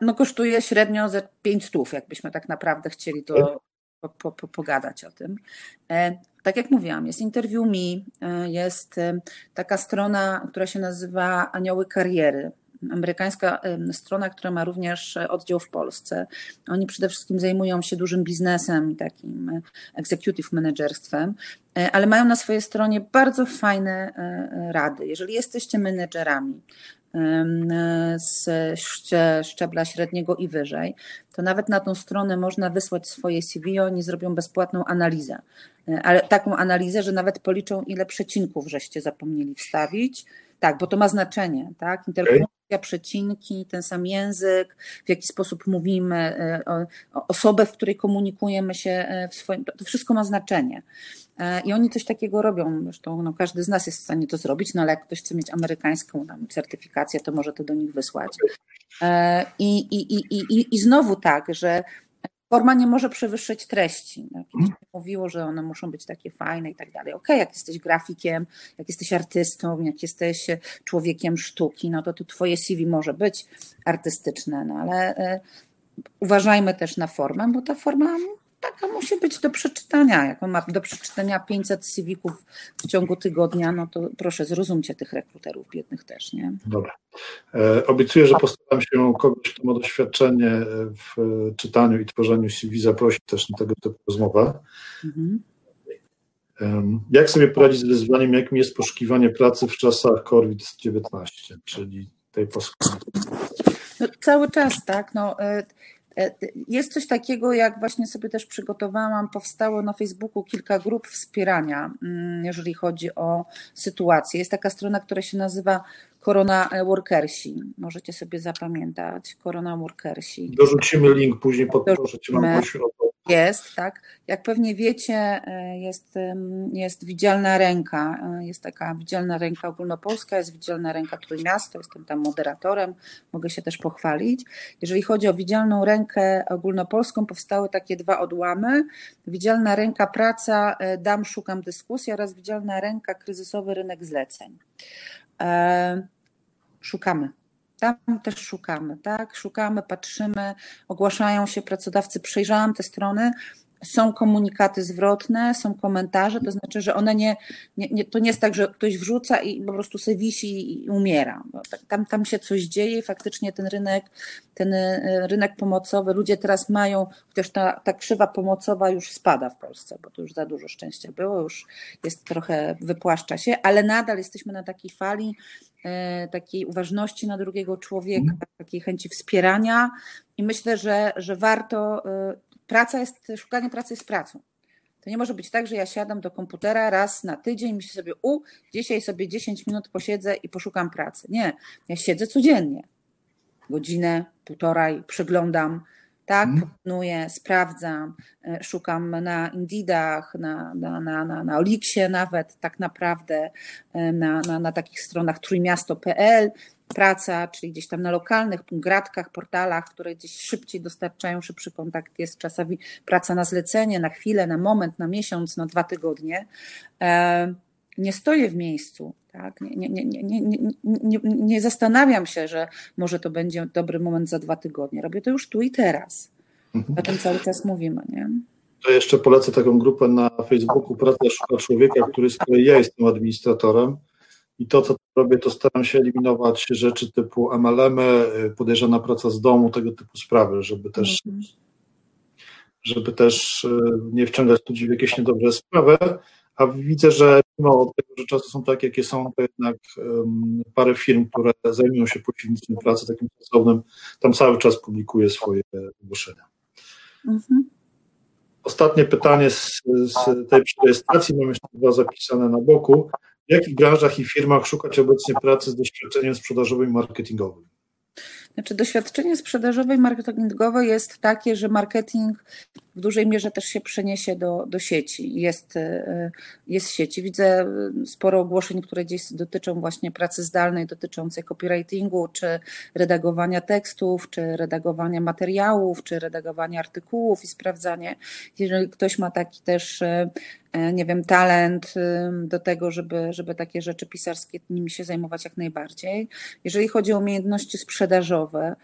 no kosztuje średnio ze 5 stów, jakbyśmy tak naprawdę chcieli to po, po, po, pogadać o tym. Tak jak mówiłam, jest Interview Me, jest taka strona, która się nazywa Anioły Kariery amerykańska strona, która ma również oddział w Polsce. Oni przede wszystkim zajmują się dużym biznesem i takim e, executive managerstwem, e, ale mają na swojej stronie bardzo fajne e, rady. Jeżeli jesteście menedżerami, z szczebla średniego i wyżej, to nawet na tą stronę można wysłać swoje CV, oni zrobią bezpłatną analizę. Ale taką analizę, że nawet policzą, ile przecinków żeście zapomnieli wstawić. Tak, bo to ma znaczenie, tak? Przecinki, ten sam język, w jaki sposób mówimy, e, osobę, w której komunikujemy się e, w swoim, to wszystko ma znaczenie. E, I oni coś takiego robią. Zresztą no, każdy z nas jest w stanie to zrobić, no ale jak ktoś chce mieć amerykańską tam, certyfikację, to może to do nich wysłać. I, i, i, i, I znowu tak, że forma nie może przewyższyć treści. Tak? Mhm. Mówiło, że one muszą być takie fajne i tak dalej. Okej, jak jesteś grafikiem, jak jesteś artystą, jak jesteś człowiekiem sztuki, no to, to twoje CV może być artystyczne, no ale e, uważajmy też na formę, bo ta forma taka musi być do przeczytania. Jak on ma do przeczytania 500 CV-ków w ciągu tygodnia, no to proszę, zrozumcie tych rekruterów biednych też, nie? Dobra. E, obiecuję, że postaram się kogoś, kto ma doświadczenie w czytaniu i tworzeniu CV, zaprosić też na tego typu rozmowę. Mhm. Jak sobie poradzić z wyzwaniem, jakim jest poszukiwanie pracy w czasach COVID-19, czyli tej post no, Cały czas, tak. No, E, jest coś takiego, jak właśnie sobie też przygotowałam, powstało na Facebooku kilka grup wspierania, mm, jeżeli chodzi o sytuację. Jest taka strona, która się nazywa Corona Workersi. Możecie sobie zapamiętać. Corona Workersi. Dorzucimy link później, podproszę Cię, mam o to. Jest, tak. Jak pewnie wiecie, e, jest, jest widzialna ręka. E, jest taka widzialna ręka ogólnopolska, jest widzialna ręka Trójmiasto, jestem tam moderatorem, mogę się też pochwalić. Jeżeli chodzi o widzialną rękę ogólnopolską, powstały takie dwa odłamy. Widzialna ręka praca, e, dam, szukam dyskusji oraz widzialna ręka kryzysowy rynek zleceń. Szukamy tam też szukamy, tak? Szukamy, patrzymy, ogłaszają się pracodawcy. Przejrzałam te strony, są komunikaty zwrotne, są komentarze, to znaczy, że one nie, nie, nie, to nie jest tak, że ktoś wrzuca i po prostu sobie wisi i umiera. Tak, tam, tam się coś dzieje faktycznie ten rynek, ten e, rynek pomocowy, ludzie teraz mają, chociaż ta, ta krzywa pomocowa już spada w Polsce, bo to już za dużo szczęścia było, już jest trochę, wypłaszcza się, ale nadal jesteśmy na takiej fali takiej uważności na drugiego człowieka, mhm. takiej chęci wspierania i myślę, że, że warto e, praca jest, szukanie pracy jest pracą. To nie może być tak, że ja siadam do komputera raz na tydzień, myślę sobie, u, dzisiaj sobie 10 minut posiedzę i poszukam pracy. Nie, ja siedzę codziennie. Godzinę, półtorej, przeglądam, tak, hmm. proponuję, sprawdzam, e, szukam na Indeedach, na, na, na, na, na Olixie nawet, tak naprawdę, e, na, na, na takich stronach trójmiasto.pl, praca, czyli gdzieś tam na lokalnych gratkach, portalach, które gdzieś szybciej dostarczają, szybszy kontakt jest czasami praca na zlecenie, na chwilę, na moment, na miesiąc, na dwa tygodnie. E, nie stoję w miejscu, tak? nie, nie, nie, nie, nie, nie, zastanawiam się, że może to będzie dobry moment za dwa tygodnie. Robię to już tu i teraz. Mhm. O tym cały czas mówimy. Nie? To jeszcze polecę taką grupę na Facebooku Praca Szuka Człowieka, który z kolei ja jestem administratorem i to, co robię, to staram się eliminować rzeczy typu MLM-y, podejrzana praca z domu, tego typu sprawy, żeby też, mhm. żeby też y, nie wciągać ludzi w jakieś niedobre sprawy. A widzę, że mimo tego, że czasy są takie, jakie są, to jednak um, parę firm, które zajmują się pośrednictwem pracy takim sensownym, tam cały czas publikuje swoje ogłoszenia. Mhm. Ostatnie pytanie z, z tej rejestracji, mam jeszcze dwa zapisane na boku. W jakich branżach i firmach szukać obecnie pracy z doświadczeniem sprzedażowym i marketingowym? Znaczy, doświadczenie sprzedażowe i marketingowe jest takie, że marketing w dużej mierze też się przeniesie do, do sieci. Jest, e, jest sieci. Widzę sporo ogłoszeń, które gdzieś dotyczą właśnie pracy zdalnej, dotyczącej copywritingu, czy redagowania tekstów, czy redagowania materiałów, czy redagowania artykułów i sprawdzanie. Jeżeli ktoś ma taki też e, e, nie wiem, talent do tego, żeby, żeby takie rzeczy pisarskie nimi się zajmować jak najbardziej. Jeżeli chodzi o umiejętności sprzedażowe,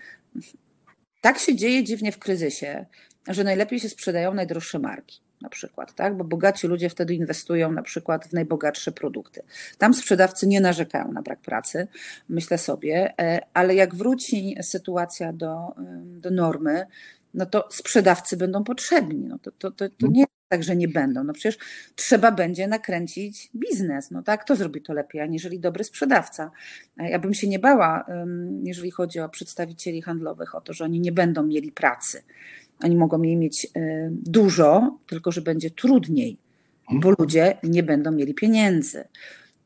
tak się dzieje dziwnie w kryzysie, że najlepiej się sprzedają najdroższe marki na przykład, tak? bo bogaci ludzie wtedy inwestują na przykład w najbogatsze produkty. Tam sprzedawcy nie narzekają na brak pracy, myślę sobie, e, ale jak wróci sytuacja do, do normy, no to sprzedawcy będą potrzebni. No to, to, to, to nie jest tak, że nie będą. No przecież trzeba będzie nakręcić biznes. No tak, kto zrobi to lepiej, aniżeli dobry sprzedawca. Ja bym się nie bała, jeżeli chodzi o przedstawicieli handlowych, o to, że oni nie będą mieli pracy. Oni mogą jej mieć e, dużo, tylko że będzie trudniej, bo ludzie nie będą mieli pieniędzy.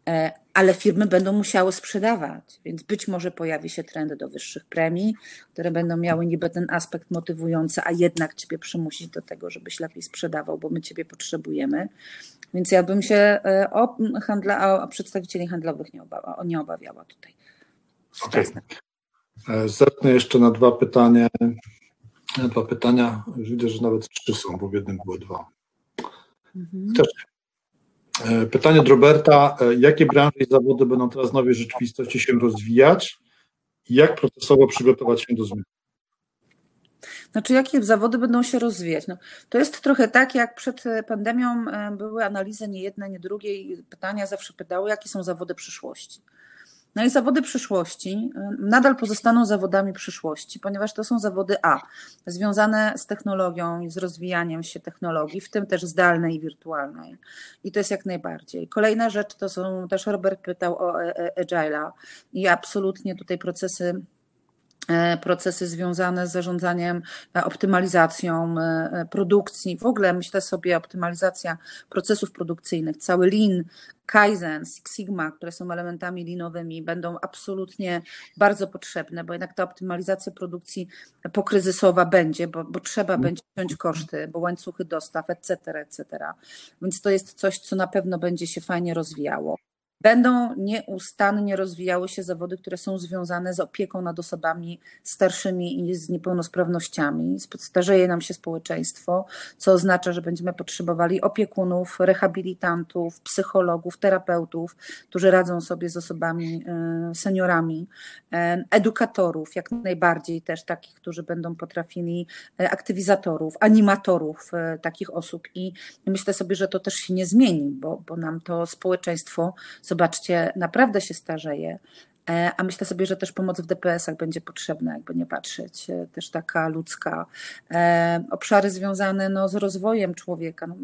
E, ale firmy będą musiały sprzedawać, więc być może pojawi się trend do wyższych premii, które będą miały niby ten aspekt motywujący, a jednak ciebie przymusić do tego, żebyś lepiej sprzedawał, bo my ciebie potrzebujemy. Więc ja bym się e, o, handla, o przedstawicieli handlowych nie, obawa, nie obawiała tutaj. Okay. Zerknę jeszcze na dwa pytania. Dwa pytania. Widzę, że nawet trzy są, bo w jednym były dwa. Mhm. Też E, pytanie od Roberta. E, jakie branże i zawody będą teraz w nowej rzeczywistości się rozwijać i jak procesowo przygotować się do zmian? Znaczy, jakie zawody będą się rozwijać? No, to jest trochę tak, jak przed pandemią e, były analizy nie jedne, nie drugie i pytania zawsze pytały, jakie są zawody przyszłości. No i zawody przyszłości y, nadal pozostaną zawodami przyszłości, ponieważ to są zawody A, związane z technologią i z rozwijaniem się technologii, w tym też zdalnej i wirtualnej. I to jest jak najbardziej. Kolejna rzecz to są, też Robert pytał o e, e, Agile'a i absolutnie tutaj procesy procesy związane z zarządzaniem, e, optymalizacją e, produkcji. W ogóle myślę sobie optymalizacja procesów produkcyjnych, cały Lean, Kaizen, Six Sigma, które są elementami linowymi, będą absolutnie bardzo potrzebne, bo jednak ta optymalizacja produkcji pokryzysowa będzie, bo, bo trzeba będzie wziąć koszty, bo łańcuchy dostaw, etc., etc. Więc to jest coś, co na pewno będzie się fajnie rozwijało. Będą nieustannie rozwijały się zawody, które są związane z opieką nad osobami starszymi i z niepełnosprawnościami. Starzeje nam się społeczeństwo, co oznacza, że będziemy potrzebowali opiekunów, rehabilitantów, psychologów, terapeutów, którzy radzą sobie z osobami e, seniorami, e, edukatorów, jak najbardziej też takich, którzy będą potrafili, e, aktywizatorów, animatorów takich osób. I myślę sobie, że to też się nie zmieni, bo, bo nam to społeczeństwo zobaczcie, naprawdę się starzeje. E, a myślę sobie, że też pomoc w DPS-ach będzie potrzebna, jakby nie patrzeć, e, też taka ludzka. E, obszary związane no, z rozwojem człowieka. No,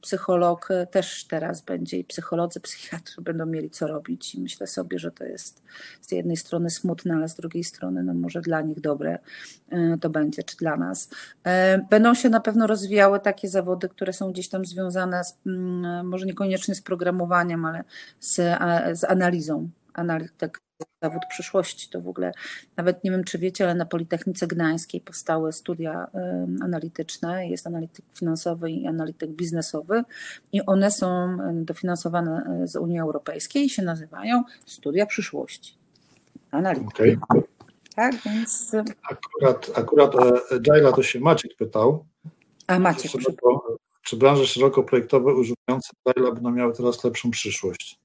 psycholog też teraz będzie i psycholodzy, psychiatrzy będą mieli co robić. I myślę sobie, że to jest z jednej strony smutne, ale z drugiej strony no, może dla nich dobre to będzie, czy dla nas. Będą się na pewno rozwijały takie zawody, które są gdzieś tam związane z, mm, może niekoniecznie z programowaniem, ale z, z analizą analityk zawód przyszłości. To w ogóle nawet nie wiem, czy wiecie, ale na Politechnice Gdańskiej powstały studia analityczne. Jest analityk finansowy i analityk biznesowy i one są dofinansowane e, z Unii Europejskiej i się nazywają studia przyszłości. Analityki. Okay. Tak, więc... Akurat, akurat o Agile to się Maciek pytał. A Maciek, czy, szeroko, czy branże szeroko projektowe używające Agile będą miały teraz lepszą przyszłość?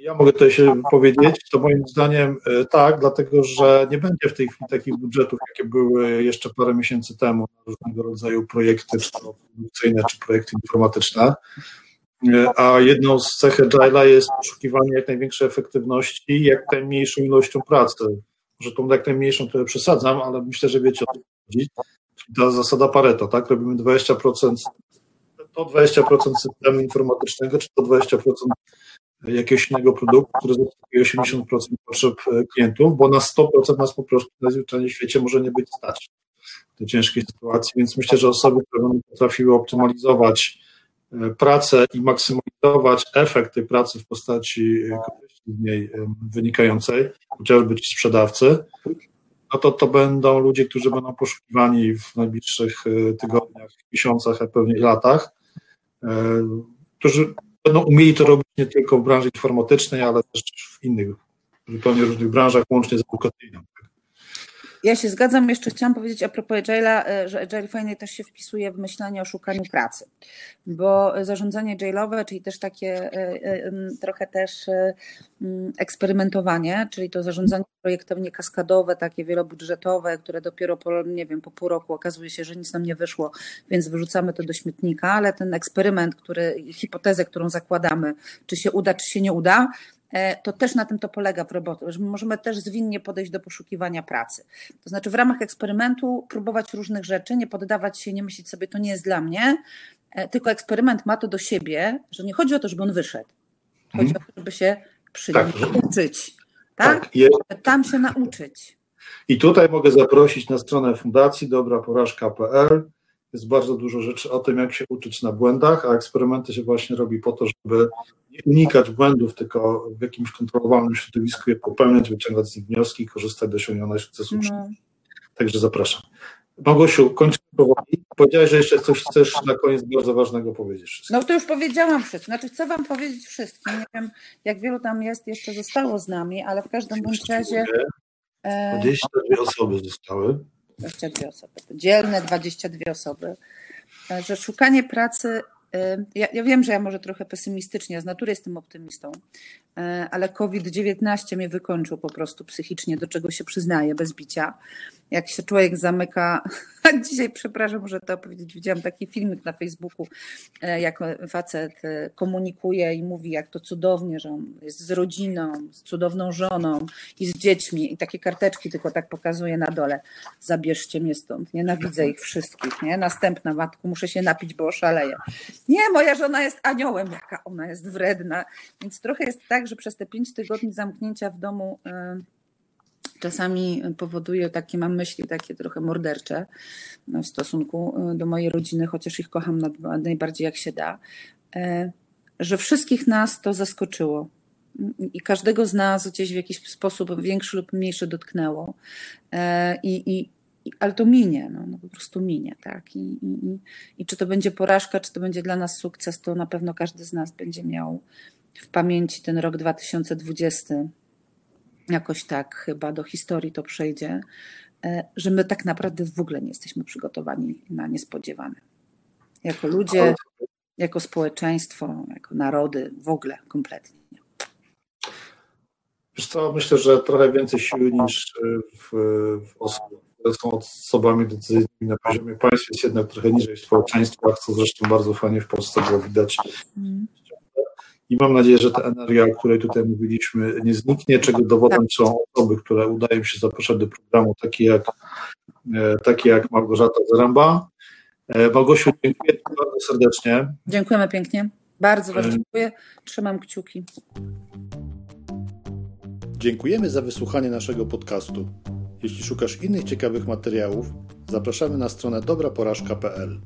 Ja mogę tutaj się powiedzieć, to moim zdaniem e, tak, dlatego że nie będzie w tej chwili takich budżetów, jakie były jeszcze parę miesięcy temu na różnego rodzaju projekty, produkcyjne, czy projekty informatyczne. E, a jedną z cech Agile'a jest poszukiwanie jak największej efektywności jak najmniejszą ilością pracy. Może tą jak najmniejszą trochę przesadzam, ale myślę, że wiecie o co chodzi. Ta zasada Pareto, tak? Robimy 20%, to 20% systemu informatycznego, czy to 20% jakiegoś innego produktu, który zaspokoi 80% potrzeb e, klientów, bo na 100% nas po prostu najzwyczajniej w świecie może nie być stać tej ciężkiej sytuacji, więc myślę, że osoby, które będą potrafiły optymalizować e, pracę i maksymalizować efekt tej pracy w postaci e, korzyści z niej wynikającej, chociażby ci sprzedawcy, no to to będą ludzie, którzy będą poszukiwani w najbliższych tygodniach, miesiącach, a pewnie latach, którzy będą umieli to robić nie tylko w branży informatycznej, ale też w innych, zupełnie różnych branżach, łącznie z edukacyjną. Ja się zgadzam. Jeszcze chciałam powiedzieć a propos Agile'a, e, że Agile fajnie też się wpisuje w myślenie o szukaniu pracy, bo zarządzanie Agile'owe, czyli też takie e, e, trochę też eksperymentowanie, czyli to zarządzanie projektem kaskadowe, takie wielobudżetowe, które dopiero po, nie wiem, po pół roku okazuje się, że nic nam nie wyszło, więc wyrzucamy to do śmietnika, ale ten eksperyment, który, hipotezę, którą zakładamy, czy się uda, czy się nie uda, to też na tym to polega w robocie, że możemy też zwinnie podejść do poszukiwania pracy. To znaczy w ramach eksperymentu próbować różnych rzeczy, nie poddawać się, nie myśleć sobie, to nie jest dla mnie, e, tylko eksperyment ma to do siebie, że nie chodzi o to, żeby on wyszedł. Chodzi hmm. o to, żeby się przy tak. uczyć. Tak? tak. Tam się nauczyć. I tutaj mogę zaprosić na stronę fundacji dobraporażka.pl. Jest bardzo dużo rzeczy o tym, jak się uczyć na błędach, a eksperymenty się właśnie robi po to, żeby unikać błędów, tylko w jakimś kontrolowanym środowisku je popełniać, wyciągać z nich wnioski i korzystać do osiągnięcia sukcesu. No. Także zapraszam. Małgosiu, kończymy powoli. Powiedziałeś, że jeszcze coś chcesz na koniec bardzo ważnego powiedzieć. Wszystkim. No to już powiedziałam wszystko. Znaczy chcę wam powiedzieć wszystkim. Nie wiem, jak wielu tam jest, jeszcze zostało z nami, ale w każdym bądź razie... 22 e, osoby zostały. 22 osoby. Dzielne 22 osoby. Że szukanie pracy ja, ja, wiem, że ja może trochę pesymistycznie, z natury jestem optymistą, ale COVID-19 mnie wykończył po prostu psychicznie, do czego się przyznaję, bez bicia jak się człowiek zamyka. Dzisiaj, przepraszam, muszę to powiedzieć, widziałam taki filmik na Facebooku, e, jak facet e, komunikuje i mówi, jak to cudownie, że on jest z rodziną, z cudowną żoną i z dziećmi i takie karteczki tylko tak pokazuje na dole. Zabierzcie mnie stąd, nienawidzę ich wszystkich, nie? Następna matku, muszę się napić, bo oszaleję. Nie, moja żona jest aniołem, jaka ona jest wredna. Więc trochę jest tak, że przez te pięć tygodni zamknięcia w domu yy, czasami powoduje takie, mam myśli takie trochę mordercze w stosunku e, do mojej rodziny, chociaż ich kocham najbardziej jak się da, e, że wszystkich nas to zaskoczyło. I każdego z nas gdzieś w jakiś sposób większy lub mniejszy dotknęło. E, I, i, ale to minie, no, no po prostu minie, tak. I, i, I czy to będzie porażka, czy to będzie dla nas sukces, to na pewno każdy z nas będzie miał w pamięci ten rok 2020 jakoś tak chyba do historii to przejdzie, e, że my tak naprawdę w ogóle nie jesteśmy przygotowani na niespodziewane. Jako ludzie, jako społeczeństwo, jako narody, w ogóle kompletnie. Wiesz co, myślę, że trochę więcej siły niż w, w osobach, które są osobami decyzyjnymi na poziomie państw jest jednak trochę niżej w społeczeństwach, co zresztą bardzo fajnie w Polsce było widać. Mm i mam nadzieję, że ta energia, o której tutaj mówiliśmy, nie zniknie, czego dowodem są osoby, które udają się zapraszać do programu, takie jak, e, takie jak Małgorzata Zaramba. E, Małgosiu, dziękuję bardzo serdecznie. Dziękujemy pięknie. Bardzo bardzo dziękuję. Trzymam kciuki. Dziękujemy za wysłuchanie naszego podcastu. Jeśli szukasz innych ciekawych materiałów, zapraszamy na stronę dobraporażka.pl.